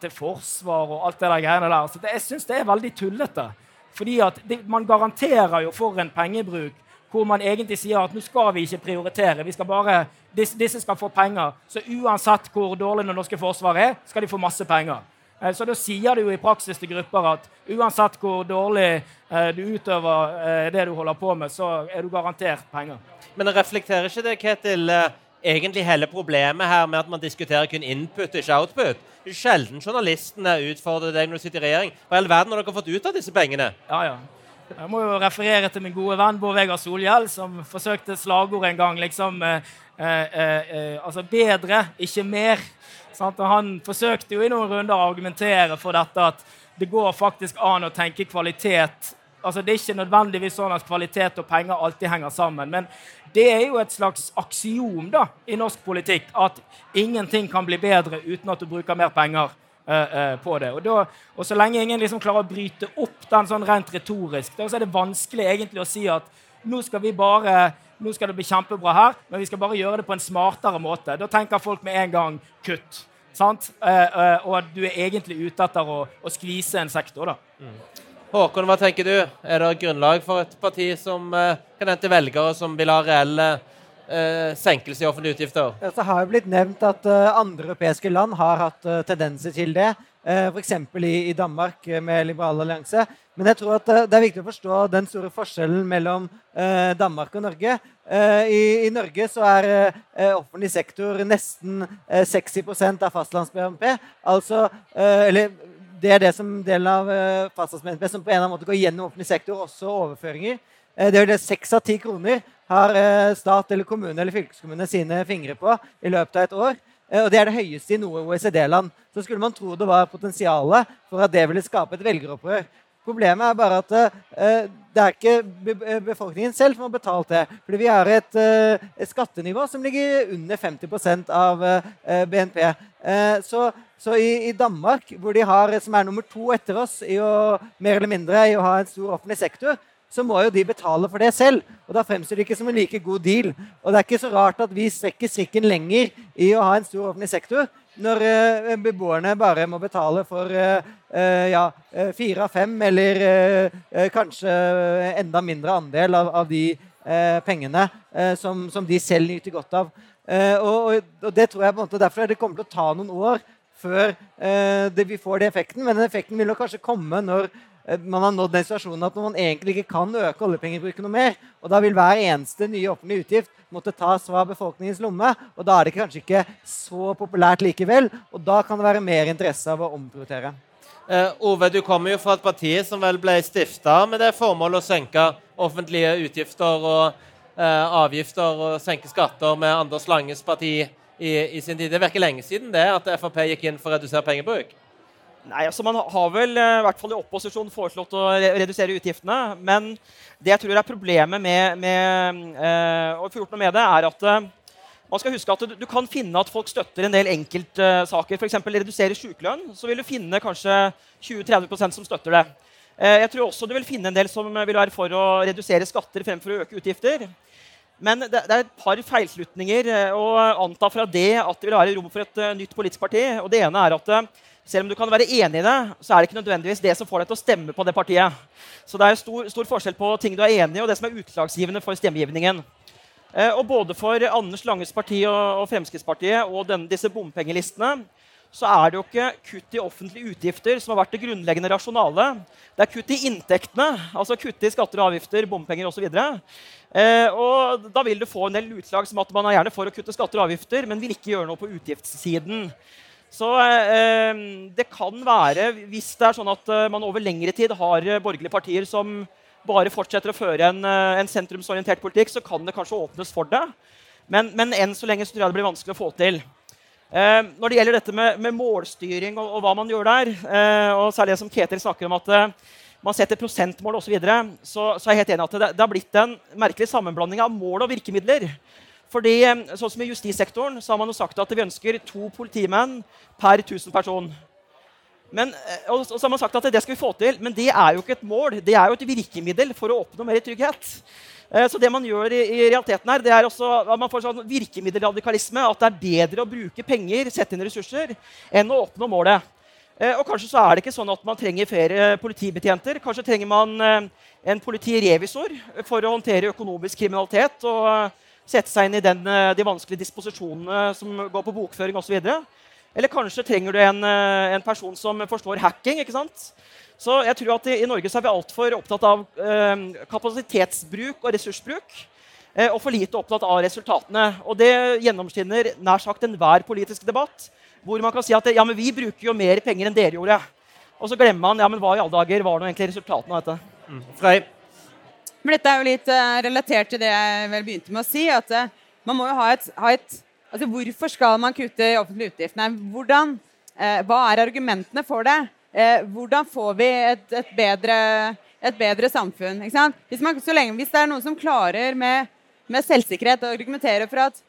til forsvar og alt det der greiene der. Så det, jeg syns det er veldig tullete. Fordi at det, man garanterer jo for en pengebruk hvor man egentlig sier at nå skal vi ikke prioritere. vi skal bare, disse, disse skal få penger. Så uansett hvor dårlig det norske forsvaret er, skal de få masse penger. Eh, så da sier du jo i praksis til grupper at uansett hvor dårlig eh, du utøver eh, det du holder på med, så er du garantert penger. Men reflekterer ikke det, Ketil, egentlig hele problemet her med at man diskuterer kun input, ikke output. Sjelden journalistene utfordrer deg når du sitter i regjering. Hva i all verden har dere fått ut av disse pengene? Ja, ja. Jeg må jo referere til min gode venn Bård Vegar Solhjell, som forsøkte slagord en gang. liksom, eh, eh, eh, Altså bedre, ikke mer. Sant? Og han forsøkte jo i noen runder å argumentere for dette at det går faktisk an å tenke kvalitet altså Det er ikke nødvendigvis sånn at kvalitet og penger alltid henger sammen. Men det er jo et slags aksiom da, i norsk politikk at ingenting kan bli bedre uten at du bruker mer penger uh, uh, på det. Og, da, og, Så lenge ingen liksom klarer å bryte opp den sånn rent retorisk, da, så er det vanskelig egentlig å si at nå skal vi bare nå skal det bli kjempebra her, men vi skal bare gjøre det på en smartere måte. Da tenker folk med en gang kutt. Sant? Uh, og at du er egentlig ute etter å, å skvise en sektor. da. Mm. Håkon, hva tenker du? Er det grunnlag for et parti som eh, kan hente velgere som vil ha reelle eh, senkelse i offentlige utgifter? Det har jo blitt nevnt at uh, andre europeiske land har hatt uh, tendenser til det. Uh, F.eks. I, i Danmark med Liberal allianse. Men jeg tror at det er viktig å forstå den store forskjellen mellom Danmark og Norge. Eh, I, I, Norge så er eh, offentlig sektor nesten eh, 60 av fastlands-BNP. Altså, eh, eller det er det som delen av eh, fastlands-BNP som på en eller annen måte går gjennom offentlig sektor, også overføringer. Eh, det er det Seks av ti kroner har stat eller kommune eller fylkeskommune sine fingre på i løpet av et år. Og det er det høyeste i noe OECD-land. Så skulle man tro det var potensialet for at det ville skape et velgeropprør. Problemet er bare at uh, det er ikke befolkningen selv som har betalt det. Fordi vi har et, skattenivå som ligger under 50 av BNP. så, så i, i, Danmark, hvor de har, som er nummer to etter oss i å, mer eller mindre i å ha en stor offentlig sektor, så må jo de betale for det selv. Og da fremstår det ikke som en like god deal. Og det er ikke så rart at vi strekker strikken lenger i å ha en stor offentlig sektor, når uh, beboerne bare må betale for uh, uh, ja, fire av fem, eller kanskje enda mindre andel av, av de pengene som, som, de selv nyter godt av. Og, og, det tror jeg på en måte derfor det kommer til å ta noen år før vi får den effekten. Men den effekten vil nok kanskje komme når man har nådd den situasjonen at man egentlig ikke kan øke oljepengebruken noe mer. Og da vil hver eneste nye offentlige utgift måtte tas fra befolkningens lomme. Og da er det kanskje ikke så populært likevel. Og da kan det være mer interesse av å omprioritere. Uh, Ove, du kommer jo fra et parti som vel ble stifta med det formålet å senke offentlige utgifter og uh, avgifter og senke skatter med Anders Langes parti i, i, sin tid. Det virker lenge siden det at Frp gikk inn for å redusere pengebruk? Nei, altså Man har vel eh, i hvert fall i opposisjon foreslått å redusere utgiftene. Men det jeg tror er problemet med, med eh, å få gjort noe med det, er at eh, man skal huske at du, du, kan finne at folk støtter en del enkeltsaker. Eh, F.eks. redusere sykelønn. Så vil du finne kanskje 20-30 som støtter det. Eh, jeg tror også du vil finne en del som vil være for å redusere skatter fremfor å øke utgifter. Men det, det er et par feilslutninger eh, å anta fra det at det vil være rom for et uh, nytt politisk parti. Og det ene er at selv om du kan være enig i det, så er det ikke nødvendigvis det som får deg til å stemme på det partiet. Så det er stor, stor forskjell på ting du er enig i, og det som er utslagsgivende for stemmegivningen. Eh, og både for Anders Langes parti og, og Fremskrittspartiet og denne, disse bompengelistene så er det jo ikke kutt i offentlige utgifter som har vært det grunnleggende rasjonale. Det er kutt i inntektene, altså kutt i skatter og avgifter, bompenger osv. Eh, og da vil du få en del utslag som at man er gjerne for å kutte skatter og avgifter, men vil ikke gjøre noe på utgiftssiden. Så eh, det kan være, hvis det er sånn at eh, man over lengre tid har eh, borgerlige partier som bare fortsetter å føre en, eh, en sentrumsorientert politikk, så kan det kanskje åpnes for det. Men, men, enn så lenge så tror jeg det blir vanskelig å få til. Eh, når det gjelder dette med, med målstyring og, og, hva man gjør der, eh, og særlig det som Ketil snakker om at man setter prosentmål osv., så, så så er jeg helt enig at det, det har blitt en merkelig sammenblanding av mål og virkemidler. Fordi, eh, sånn som I justissektoren så har man jo sagt at vi ønsker to politimenn per 1000 person. Eh, og så har man sagt at det skal vi få til, men det er jo ikke et mål. Det er jo et virkemiddel for å oppnå mer trygghet. Eh, så det man gjør i, i realiteten her, det er også at man får sånn virkemiddelradikalisme. At det er bedre å bruke penger, sette inn ressurser, enn å oppnå målet. Og kanskje så er det ikke sånn at man trenger flere politibetjenter. Kanskje trenger man en politirevisor for å håndtere økonomisk kriminalitet. og sette seg inn i den, eh, de vanskelige disposisjonene som går på bokføring osv. Eller kanskje trenger du en, eh, en, person som forstår hacking. ikke sant? Så jeg tror at I, Norge så er vi altfor opptatt av eh, kapasitetsbruk og ressursbruk. Eh, og for lite opptatt av resultatene. Og Det gjennomskinner nær sagt enhver politisk debatt. Hvor man kan si at ja, men vi bruker jo mer penger enn dere gjorde. Og så glemmer man ja, men hva i alle dager var nå egentlig resultatene av dette. Mm. Men dette er jo litt uh, relatert til det jeg vel begynte med å si. at uh, man må jo ha et, ha et, altså Hvorfor skal man kutte i offentlige utgifter? Hvordan, eh, hva er argumentene for det? hvordan får vi et, et, bedre, et bedre, samfunn? Hvis, man, lenge, hvis, det er noen som klarer med, med selvsikkerhet å argumentere for at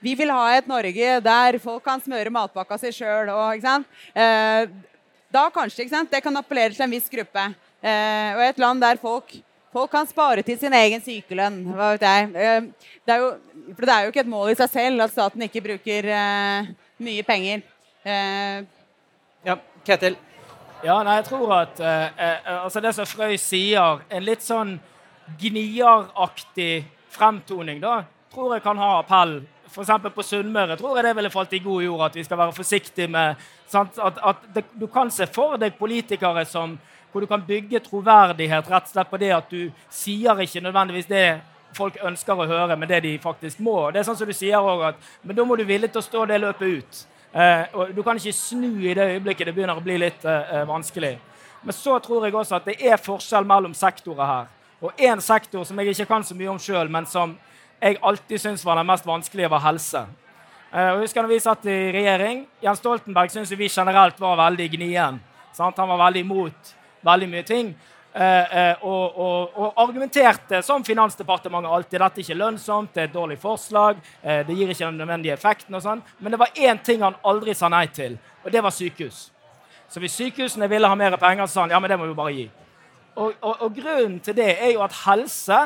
vi vil ha et Norge der folk kan smøre matpakka si sjøl. Eh, da kanskje det kan appellere til en viss gruppe. Eh, og et land der folk Folk kan spare til sin egen sykelønn. Hva vet jeg. Det er jo, for det er jo ikke et mål i seg selv at staten ikke bruker uh, mye penger. Uh, ja, Ketil? Ja, nei, jeg tror at uh, altså det som Frøy sier, en litt sånn gnieraktig fremtoning, da, tror jeg kan ha appell. F.eks. på Sunnmøre tror jeg det ville falt i god jord at vi skal være forsiktige med sant? At, at det, Du kan se for deg politikere som hvor du kan bygge troverdighet rett og slett på det at du sier ikke nødvendigvis det folk ønsker å høre, men det de faktisk må. Det er sånn som du sier også, at, Men da må du villig til å stå det løpet ut. Eh, og Du kan ikke snu i det øyeblikket det begynner å bli litt eh, eh vanskelig. Men så tror jeg også at det er forskjell mellom sektorer her. Og én sektor som jeg ikke kan så mye om sjøl, men som jeg alltid syntes var den mest vanskelige, var helse. Eh, og husker når vi satt i regjering, Jens Stoltenberg syntes vi generelt var veldig gnien. Sant? Han var veldig imot veldig mye ting. Eh, eh, og, og, og, argumenterte som Finansdepartementet alltid. Dette er ikke lønnsomt, det er et dårlig forslag, eh, det gir ikke den nødvendige effekten. og sånn. Men det var én ting han aldri sa nei til, og det var sykehus. Så hvis sykehusene ville ha mer penger, så sa han ja, men det må vi bare gi. Og, og grunnen til det er jo at helse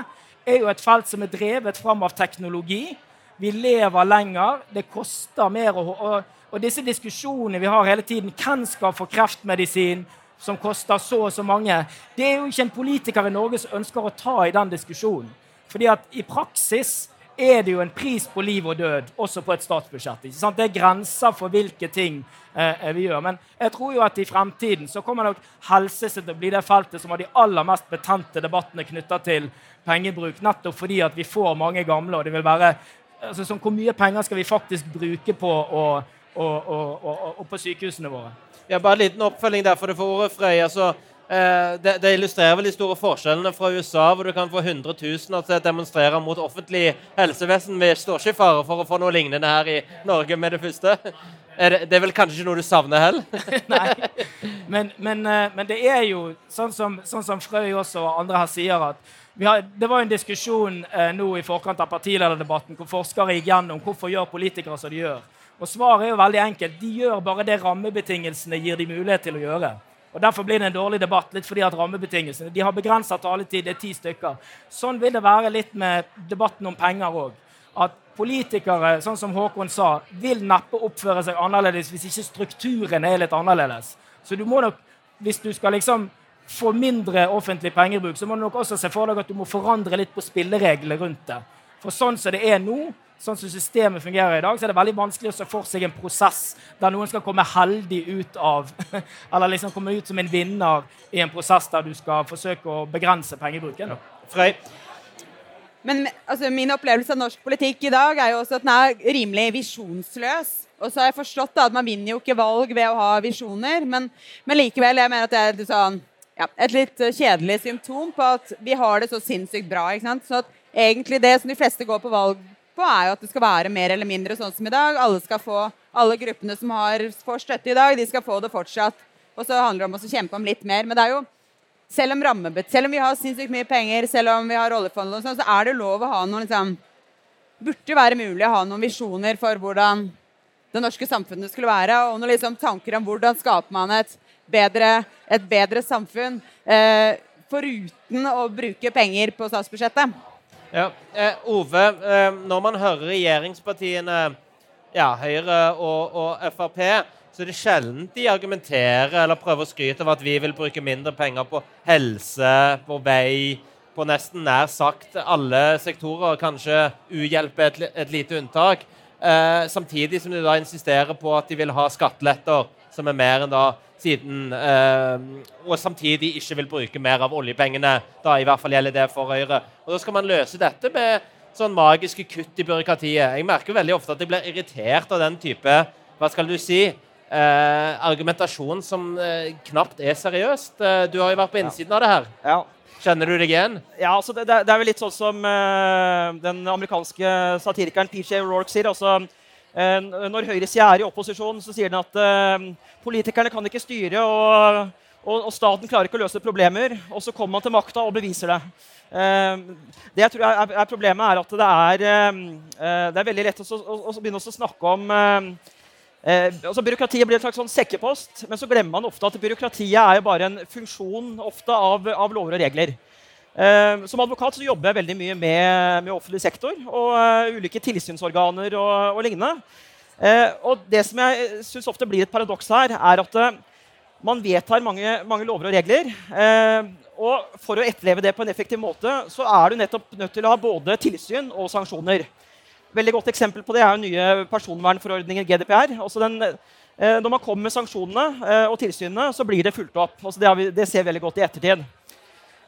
er jo et felt som er drevet fram av teknologi. Vi lever lenger, det koster mer. Og, og disse diskusjonene vi har hele tiden Hvem skal få kreftmedisin? Som koster så og så mange. Det er jo ikke en politiker i Norge som ønsker å ta i den diskusjonen. Fordi at i praksis er det jo en pris på liv og død, også på et statsbudsjett. ikke sant? Det er grenser for hvilke ting eh, vi gjør. Men jeg tror jo at i fremtiden så kommer nok helse til å bli det feltet som har de aller mest betente debattene knytta til pengebruk, nettopp fordi at vi får mange gamle, og det vil være altså, sånn, Hvor mye penger skal vi faktisk bruke på, å, å, å, på sykehusene våre? Ja, bare en liten oppfølging der for det får ordet, Frøy. Altså, eh, det, det, illustrerer vel de store forskjellene fra USA, hvor du kan få hundretusener til å demonstrere mot offentlig helsevesen. Vi står ikke i fare for å få noe lignende her i Norge med det første. Er det, det, er vel kanskje ikke noe du savner heller? Nei. Men, men, eh, men, det er jo sånn som, sånn som Frøy også og andre her sier, at har, det var en diskusjon eh, nå i forkant av partilederdebatten hvor forskere gikk gjennom hvorfor gjør politikere som de gjør. Og Svaret er jo veldig enkelt. De gjør bare det rammebetingelsene gir de mulighet til å gjøre. Og Derfor blir det en dårlig debatt. litt fordi at rammebetingelsene, De har begrensa taletid. Det er ti stykker. Sånn vil det være litt med debatten om penger òg. At politikere sånn som Håkon sa, vil neppe oppføre seg annerledes hvis ikke strukturen er litt annerledes. Så du må nok, hvis du skal liksom få mindre offentlig pengebruk, så må du nok også se for deg at du må forandre litt på spillereglene rundt det. For sånn som det er nå, sånn som systemet fungerer i dag, så er det veldig vanskelig å se for seg en prosess der noen skal komme heldig ut av Eller liksom komme ut som en vinner i en prosess der du skal forsøke å begrense pengebruken. Frøy? Men altså, Min opplevelse av norsk politikk i dag er jo også at den er rimelig visjonsløs. Og så har jeg forstått da, at man vinner jo ikke valg ved å ha visjoner, men, men likevel jeg mener at det er litt sånn, ja, et litt kjedelig symptom på at vi har det så sinnssykt bra. ikke sant? Så egentlig det som de fleste går på valg på, er jo at det skal være mer eller mindre sånn som i dag. Alle skal få, alle gruppene som har, får støtte i dag, de skal få det fortsatt. Og så handler det om å kjempe om litt mer. Men det er jo, selv om, rammebet, selv om vi har sinnssykt mye penger, selv om vi har oljefond, sånn, så er det lov å ha noen liksom, Burde være mulig å ha noen visjoner for hvordan det norske samfunnet skulle være. Og noen liksom, tanker om hvordan skaper man et bedre, et bedre samfunn. Eh, foruten å bruke penger på statsbudsjettet. Ja. Eh, Ove, eh, når man hører regjeringspartiene, ja, Høyre og, og, Frp, så er det sjelden de argumenterer eller prøver å skryte av at vi vil bruke mindre penger på helse, på vei, på nesten nær sagt alle sektorer, kanskje uhjelp et, et lite unntak. Eh, samtidig som de da insisterer på at de vil ha skatteletter som er mer enn da siden eh, Og samtidig ikke vil bruke mer av oljepengene. Da i hvert fall gjelder det for Høyre. Og Da skal man løse dette med sånn magiske kutt i byråkratiet. Jeg merker veldig ofte at jeg blir irritert av den type hva skal du si, eh, argumentasjon som eh, knapt er seriøst. Eh, du har jo vært på innsiden ja. av det her. Ja. Kjenner du deg igjen? Ja, altså det, det, er vel litt sånn som uh, den amerikanske satirikeren PJ O'Rourke sier. altså Eh, når høyresida er i opposisjon, så sier den at uh, politikerne kan ikke styre, og, og, og, staten klarer ikke å løse problemer. Og så kommer man til makta og beviser det. Uh, det jeg tror er, er, problemet, er at det er, det er veldig lett å, å, å begynne å snakke om altså Byråkratiet blir en slags sånn sekkepost, men så glemmer man ofte at byråkratiet er jo bare en funksjon ofte av, av lover og regler. Uh, som advokat så jobber jeg veldig mye med, med offentlig sektor og uh, ulike tilsynsorganer og, og lignende. Uh, og det som jeg syns ofte blir et paradoks her, er at man vedtar mange, mange, lover og regler. og for å etterleve det på en effektiv måte, så er du nettopp nødt til å ha både tilsyn og sanksjoner. Veldig godt eksempel på det er jo nye personvernforordninger, GDPR. Den, når man kommer med sanksjonene og tilsynene, så blir det fulgt opp. Altså det ser vi veldig godt i ettertid.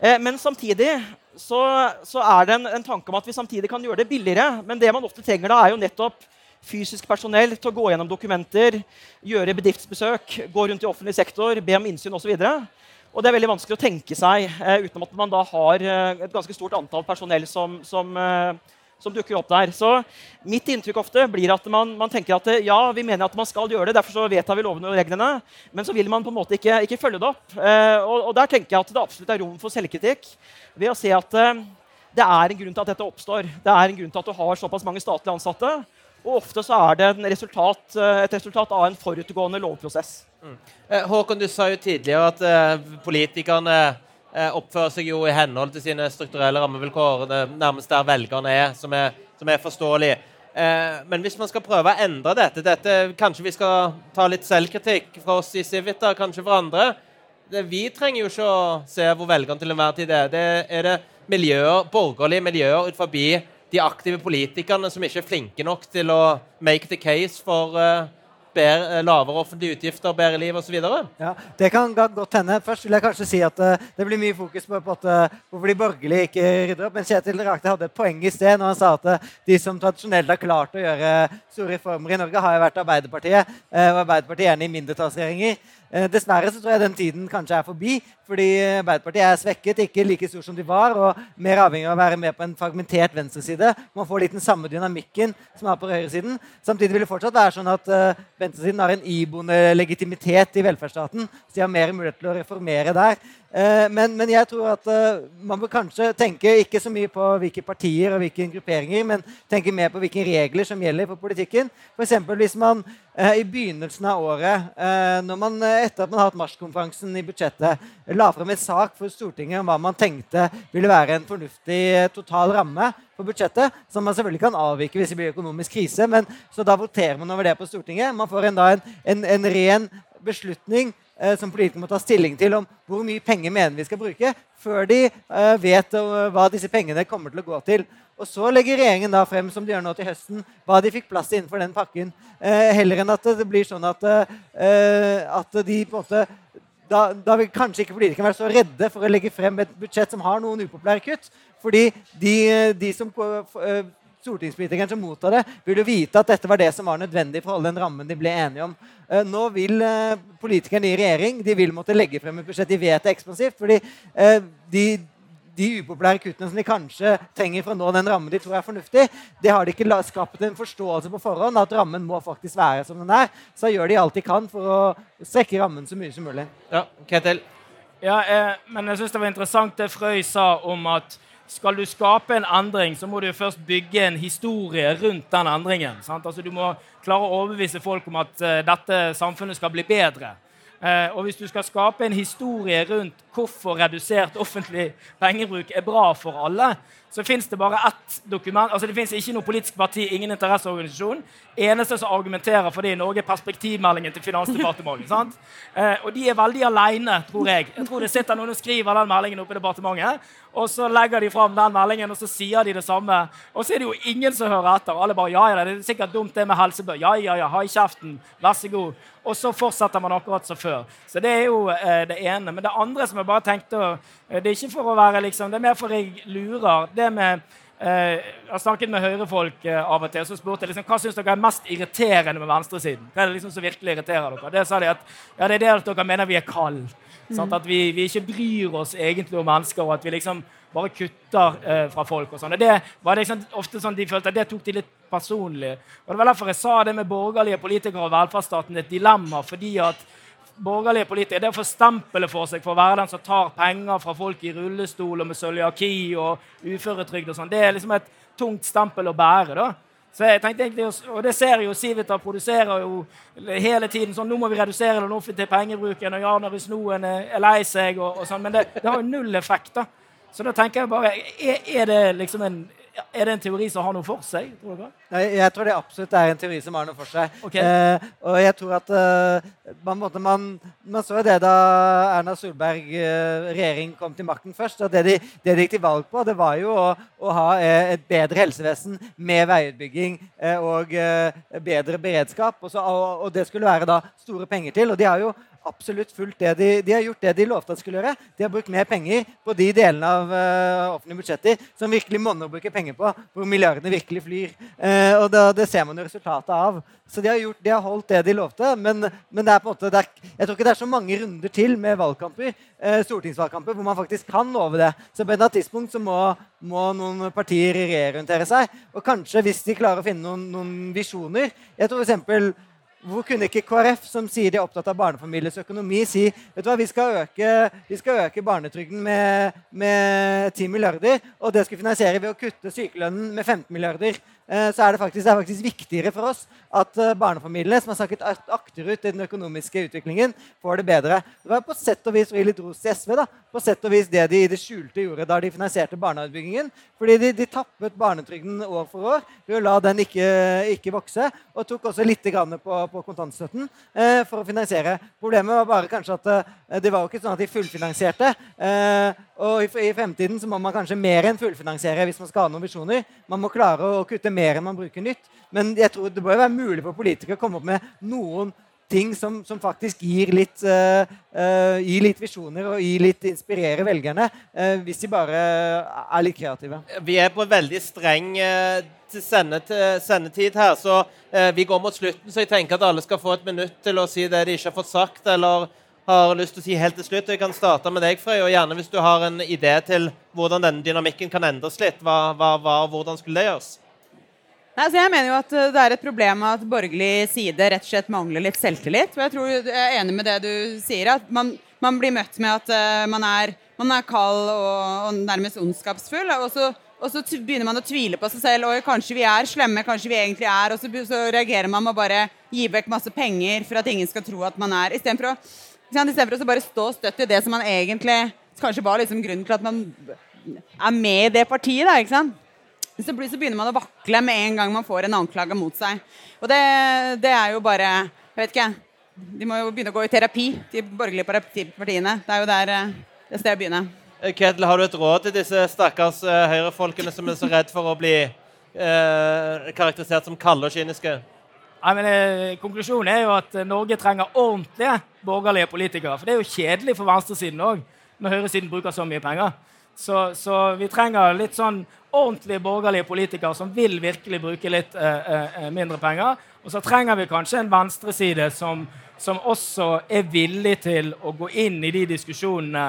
Eh, men samtidig så, så er det en, en, tanke om at vi samtidig kan gjøre det billigere. Men det man ofte trenger da, er jo nettopp fysisk personell til å gå gjennom dokumenter, gjøre bedriftsbesøk, gå rundt i offentlig sektor, be om innsyn osv. Og det er veldig vanskelig å tenke seg eh, uten at man da har eh, et ganske stort antall personell som, som, eh, som, dukker opp der. Så mitt inntrykk ofte blir at man, man tenker at ja, vi mener at man skal gjøre det, derfor så vedtar vi lovene og reglene, men så vil man på en måte ikke, ikke følge det opp. Eh, og, og, der tenker jeg at det absolutt er rom for selvkritikk ved å se at eh, det er en grunn til at dette oppstår. Det er en grunn til at du har såpass mange statlige ansatte. Og ofte så er det resultat, eh, et resultat av en forutgående lovprosess. Mm. Eh, Håkon, du sa jo tidligere at eh, politikerne eh, oppfører seg jo i henhold til sine strukturelle rammevilkår, nærmest der velgerne er, som er, som er forståelig. Eh, men hvis man skal prøve å endre dette, dette Kanskje vi skal ta litt selvkritikk fra oss i Civita, kanskje for andre. Det, vi trenger jo ikke å se hvor velgerne til enhver tid er. Det er det miljøer, borgerlige miljøer ut forbi de aktive politikerne som ikke er flinke nok til å make the case for bedre, eh, lavere offentlige utgifter, bedre liv osv.? Ja, det kan godt hende. Først vil jeg kanskje si at uh, det blir mye fokus på, på at, uh, hvorfor de borgerlige ikke rydder opp. Men Kjetil Rakte hadde et poeng i sted når han sa at de som tradisjonelt har klart å gjøre store reformer i Norge, har jo vært Arbeiderpartiet. og Arbeiderpartiet gjerne i mindretallsregjeringer. Eh, dessverre så tror jeg den tiden kanskje er forbi. Fordi Arbeiderpartiet er svekket, ikke like stor som de var, og mer avhengig av å være med på en fragmentert venstreside. Man får litt den samme dynamikken som er på høyresiden. Samtidig vil det fortsatt være sånn at uh, venstresiden har en iboende legitimitet i velferdsstaten. Så de har mer mulighet til å reformere der. Uh, men, men, jeg tror at uh, man bør kanskje tenke ikke så mye på hvilke partier og hvilke grupperinger, men tenke mer på hvilke regler som gjelder for politikken. F.eks. hvis man i begynnelsen av året, når man, etter at man har hatt marskonferansen i budsjettet, la frem en sak for Stortinget om hva man tenkte ville være en fornuftig eh, total ramme for budsjettet, som man selvfølgelig kan avvike hvis det blir økonomisk krise. men Så da voterer man over det på Stortinget. Man får en, en, en, en ren beslutning eh, som politikere må ta stilling til om hvor mye penger mener vi skal bruke, før de eh, vet uh, hva disse pengene kommer til å gå til. Og så legger regjeringen da frem som de gjør nå til høsten, hva de fikk plass til innenfor den pakken. Eh, heller enn at det blir sånn at, eh, at de på en måte da, da, vil kanskje ikke politikerne være så redde for å legge frem et budsjett som har noen upopulære kutt. Fordi de, de som eh, stortingspolitikerne som mottar det, vil jo vite at dette var det som var nødvendig for å holde den rammen de ble enige om. Eh, nå vil eh, politikerne i regjering de vil måtte legge frem et budsjett de vet er ekspansivt. fordi de de upopulære kuttene som de kanskje trenger for å nå den rammen de tror er fornuftig, det har de ikke skapt en forståelse på forhånd at rammen må faktisk være som den er. Så gjør de alt de kan for å strekke rammen så mye som mulig. Ja, Ketil? Ja, eh, men jeg syns det var interessant det Frøy sa om at skal du skape en endring, så må du først bygge en historie rundt den endringen. Altså, du må klare å overbevise folk om at uh, dette samfunnet skal bli bedre. Uh, og hvis du skal skape en historie rundt hvorfor redusert offentlig pengebruk er bra for alle, så fins det bare ett dokument. altså Det fins ikke noe politisk parti, ingen interesseorganisasjon. Eneste som argumenterer for det i Norge, er perspektivmeldingen til Finansdepartementet. sant? Eh, og de er veldig aleine, tror jeg. Jeg tror det sitter noen og skriver den meldingen oppe i departementet. Og så legger de fram den meldingen, og så sier de det samme. Og så er det jo ingen som hører etter. Alle bare ja, ja, det er sikkert dumt det med helsebø. Ja, ja, ja, ha i kjeften. Vær så god. Og så fortsetter man akkurat som før. Så det er jo eh, det ene. Men det andre som jeg bare tenkte å Det er ikke for å være liksom, det er mer for jeg lurer. Det med eh, Jeg har snakket med høyrefolk eh, av og til, og så spurte jeg liksom, hva syns dere er mest irriterende med venstresiden. Hva er det liksom som virkelig irriterer dere? Det sa de at ja, det er det at dere mener vi er kalde. Mm. At vi, vi, ikke bryr oss egentlig om mennesker, og at vi liksom bare kutter eh, fra folk. og sånn. Det var liksom ofte sånn de følte at det tok de litt personlig. Og Det var derfor jeg sa det med borgerlige politikere og velferdsstaten et dilemma. fordi at borgerlige politikere det å få stempelet for seg for å være den som tar penger fra folk i rullestol og med cøliaki og uføretrygd. og sånn, Det er liksom et tungt stempel å bære. da. Så jeg tenkte Og det ser jeg jo Civita produserer jo hele tiden sånn Nå må vi redusere den offentlige pengebruken, og ja, når noen er lei seg, og, og sånn, men det, det, har jo null effekt. da. Så da tenker jeg bare Er, er det liksom en er det en teori som har noe for seg? tror dere? Jeg, tror det absolutt er en teori som har noe for seg. Okay. Eh, og jeg tror at eh, man, man, man, så det da Erna Solberg eh, regjering kom til makten først. og det de, det de, gikk til valg på, det var jo å, å ha eh, et bedre helsevesen med veiutbygging eh, og eh, bedre beredskap. Og, så, og, og, det skulle være da store penger til. Og de har jo absolutt fulgt det de, de har gjort det de lovte at skulle gjøre. De har brukt mer penger på de delene av uh, offentlige budsjetter som virkelig monner å bruke penger på, hvor milliardene virkelig flyr. Uh, og da, Det ser man jo resultatet av. Så de har, gjort, de har holdt det de lovte. Men, men det er på en måte, er, jeg tror ikke det er så mange runder til med valgkamper, uh, stortingsvalgkamper hvor man faktisk kan love det. Så på et eller annet tidspunkt så må, må noen partier reorientere seg. Og kanskje, hvis de klarer å finne noen, noen visjoner Jeg tror f.eks. Hvor kunne ikke KrF, som sier de er opptatt av barnefamilies økonomi, si vet du hva, vi skal øke, vi øke barnetrygden med, med 10 milliarder, og det skal finansiere ved å kutte sykelønnen med 15 milliarder? Eh, så er det, faktisk, det er faktisk viktigere for oss at eh, barnefamiliene som har sakket akterut i den økonomiske utviklingen, får det bedre. Det var på sett og vis litt ros til SV. da, På sett og vis det de i det skjulte gjorde da de finansierte barnehageutbyggingen. Fordi de, de, tappet barnetrygden år for år ved å la den ikke, ikke vokse. Og tok også litt på, på kontantstøtten eh, for å finansiere. Problemet var bare kanskje at eh, det var jo ikke sånn at de fullfinansierte. Eh, og i, i, fremtiden så må man kanskje mer enn fullfinansiere hvis man skal ha noen visjoner. Man må klare å kutte mer enn man bruker nytt. Men jeg tror det bør være mulig for politikere å komme opp med noen ting som, som faktisk gir litt, uh, uh, litt, visjoner og gir litt inspirerer velgerne, uh, hvis de bare er litt kreative. Vi er på veldig streng sendetid her, så vi går mot slutten. Så jeg tenker at alle skal få et minutt til å si det de ikke har fått sagt, eller har lyst til å si helt til slutt. Jeg kan starte med deg, Frøy, og gjerne hvis du har en idé til hvordan denne dynamikken kan endres litt. Hva, hva, hva, hvordan skulle det gjøres? Nei, jeg mener jo at eh, Det er et problem at borgerlig side rett og slett mangler litt selvtillit. og Jeg tror jeg er enig med det du sier, at man, man blir møtt med at uh, man, er, man, er, kald og, og nærmest ondskapsfull. Og så, og så, begynner man å tvile på seg selv. og Kanskje vi er slemme, kanskje vi egentlig er. Og så, så reagerer man med å bare gi vekk masse penger for at ingen skal tro at man er. Istedenfor å Istedenfor å bare stå støtt i det som man egentlig kanskje var liksom grunnen til at man er med i det partiet. da, ikke sant? Så, begynner man å vakle med en gang man får en anklage mot seg. Og det, det, er jo bare Jeg vet ikke. De må jo begynne å gå i terapi, de borgerlige partiene. Det er jo der det det stedet å begynne. Ketil, har du et råd til disse stakkars uh, høyrefolkene som er så redd for å bli uh, karakterisert som kalde og kyniske? Nei, men, eh, konklusjonen er jo at eh, Norge trenger ordentlige borgerlige politikere. For det er jo kjedelig for venstresiden òg, når høyresiden bruker så mye penger. Så, så, vi trenger litt sånn ordentlige borgerlige politikere som vil virkelig bruke litt eh, eh, mindre penger. Og så trenger vi kanskje en venstreside som, som også er villig til å gå inn i de diskusjonene.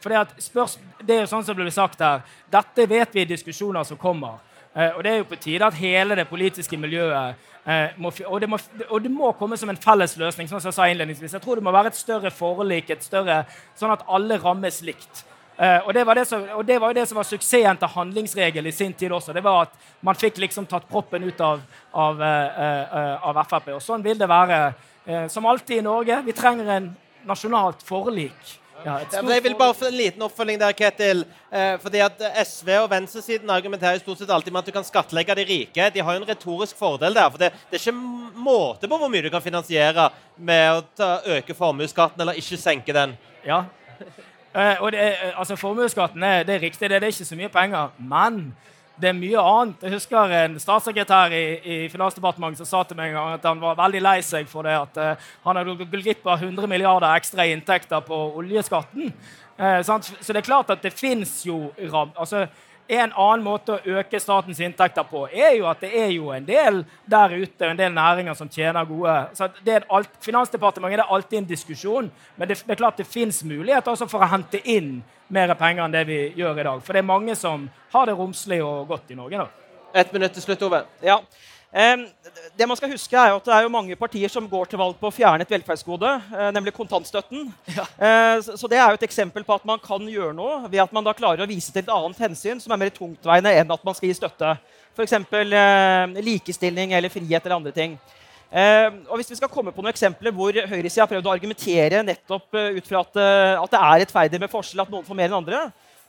For det, er jo sånn som det blir sagt her, dette vet vi i diskusjoner som kommer. Eh, og det er jo på tide at hele det politiske miljøet Eh, må, og, det må, og, det må, komme som en felles løsning. sånn som Jeg sa innledningsvis. Jeg tror det må være et større forlik, et større, sånn at alle rammes likt. Uh, og, det var det, som, og det var jo det som var suksessen til handlingsregel i sin tid også. Det var at man fikk liksom tatt proppen ut av, av, uh, av Frp. Og sånn vil det være som alltid i Norge. Vi trenger en nasjonalt forlik. Ja, jeg vil bare få en liten oppfølging der, Ketil. Eh, fordi at SV og venstresiden argumenterer stort sett alltid med at du kan skattlegge de rike. De har jo en retorisk fordel der. for Det, det er ikke måte på hvor mye du kan finansiere med å ta, øke formuesskatten eller ikke senke den. Ja, eh, og det, eh, altså Formuesskatten er, det er riktig, det, er ikke så mye penger. Men det er mye annet. Jeg husker en statssekretær i, i Finansdepartementet som sa til meg en gang at han var veldig lei seg for det at uh, han hadde gått glipp av 100 milliarder ekstra inntekter på oljeskatten. Uh, så det er klart at det fins jo. Altså, en annen måte å øke statens inntekter på er jo at det er jo en del der ute, en del næringer som tjener gode så alt, Finansdepartementet er alltid en diskusjon, men det, det er klart det fins muligheter for å hente inn mer penger enn det vi gjør i dag. For det er mange som har det romslig og godt i Norge. da. Ett minutt til slutt, Ove. Ja. Det man skal huske er at det er jo mange partier som går til valg på å fjerne et velferdsgode, uh, nemlig kontantstøtten. Ja. Uh, så, Det er jo et eksempel på at man kan gjøre noe ved at man da klarer å vise til et annet hensyn som er mer tungtveiende enn at man skal gi støtte. F.eks. Uh, likestilling eller frihet eller andre ting. Og hvis vi skal komme på noen eksempler hvor høyresida har prøvd å argumentere nettopp ut fra at, at, det er rettferdig med forskjell, at noen får mer enn andre,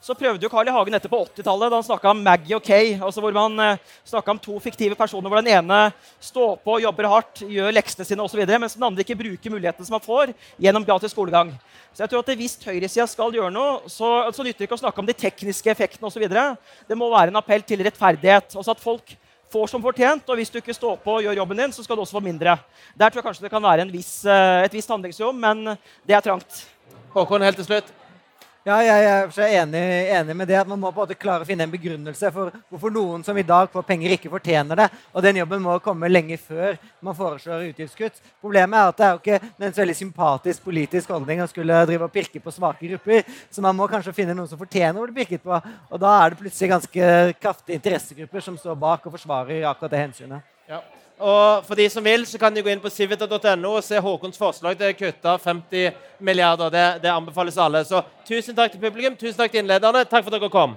så prøvde jo Carl I. Hagen dette på 80-tallet, da han snakka om Maggie og Kay. Altså hvor man snakka om to fiktive personer hvor den ene står på, jobber hardt, gjør leksene sine osv., mens den andre ikke bruker mulighetene som man får gjennom gratis skolegang. Så jeg tror at Hvis høyresida skal gjøre noe, så, så nytter det ikke å snakke om de tekniske effektene osv. Det må være en appell til rettferdighet. Altså at folk får som fortjent, og hvis du ikke står på og gjør jobben din, så skal du også få mindre. Der tror jeg kanskje det kan være viss, eh, et visst handlingsrom, men det er trangt. Håkon, helt til slutt. Ja, jeg er enig, enig med det. at Man må på en måte klare å finne en begrunnelse for hvorfor noen som i dag får penger, ikke fortjener det. Og den jobben må komme lenge før man foreslår utgiftskutt. Problemet er at det er jo ikke en veldig sympatisk politisk holdning å skulle drive og pirke på svake grupper. Så man må kanskje finne noen som fortjener å bli pirket på. Og da er det plutselig ganske kraftige interessegrupper som står bak og forsvarer akkurat det hensynet. Ja. Og for de som vil, så kan de gå inn på civita.no og se Håkons forslag til å kutte 50 milliarder. Det, det anbefales alle. Så tusen takk til publikum, tusen takk til innlederne. Takk for at dere kom.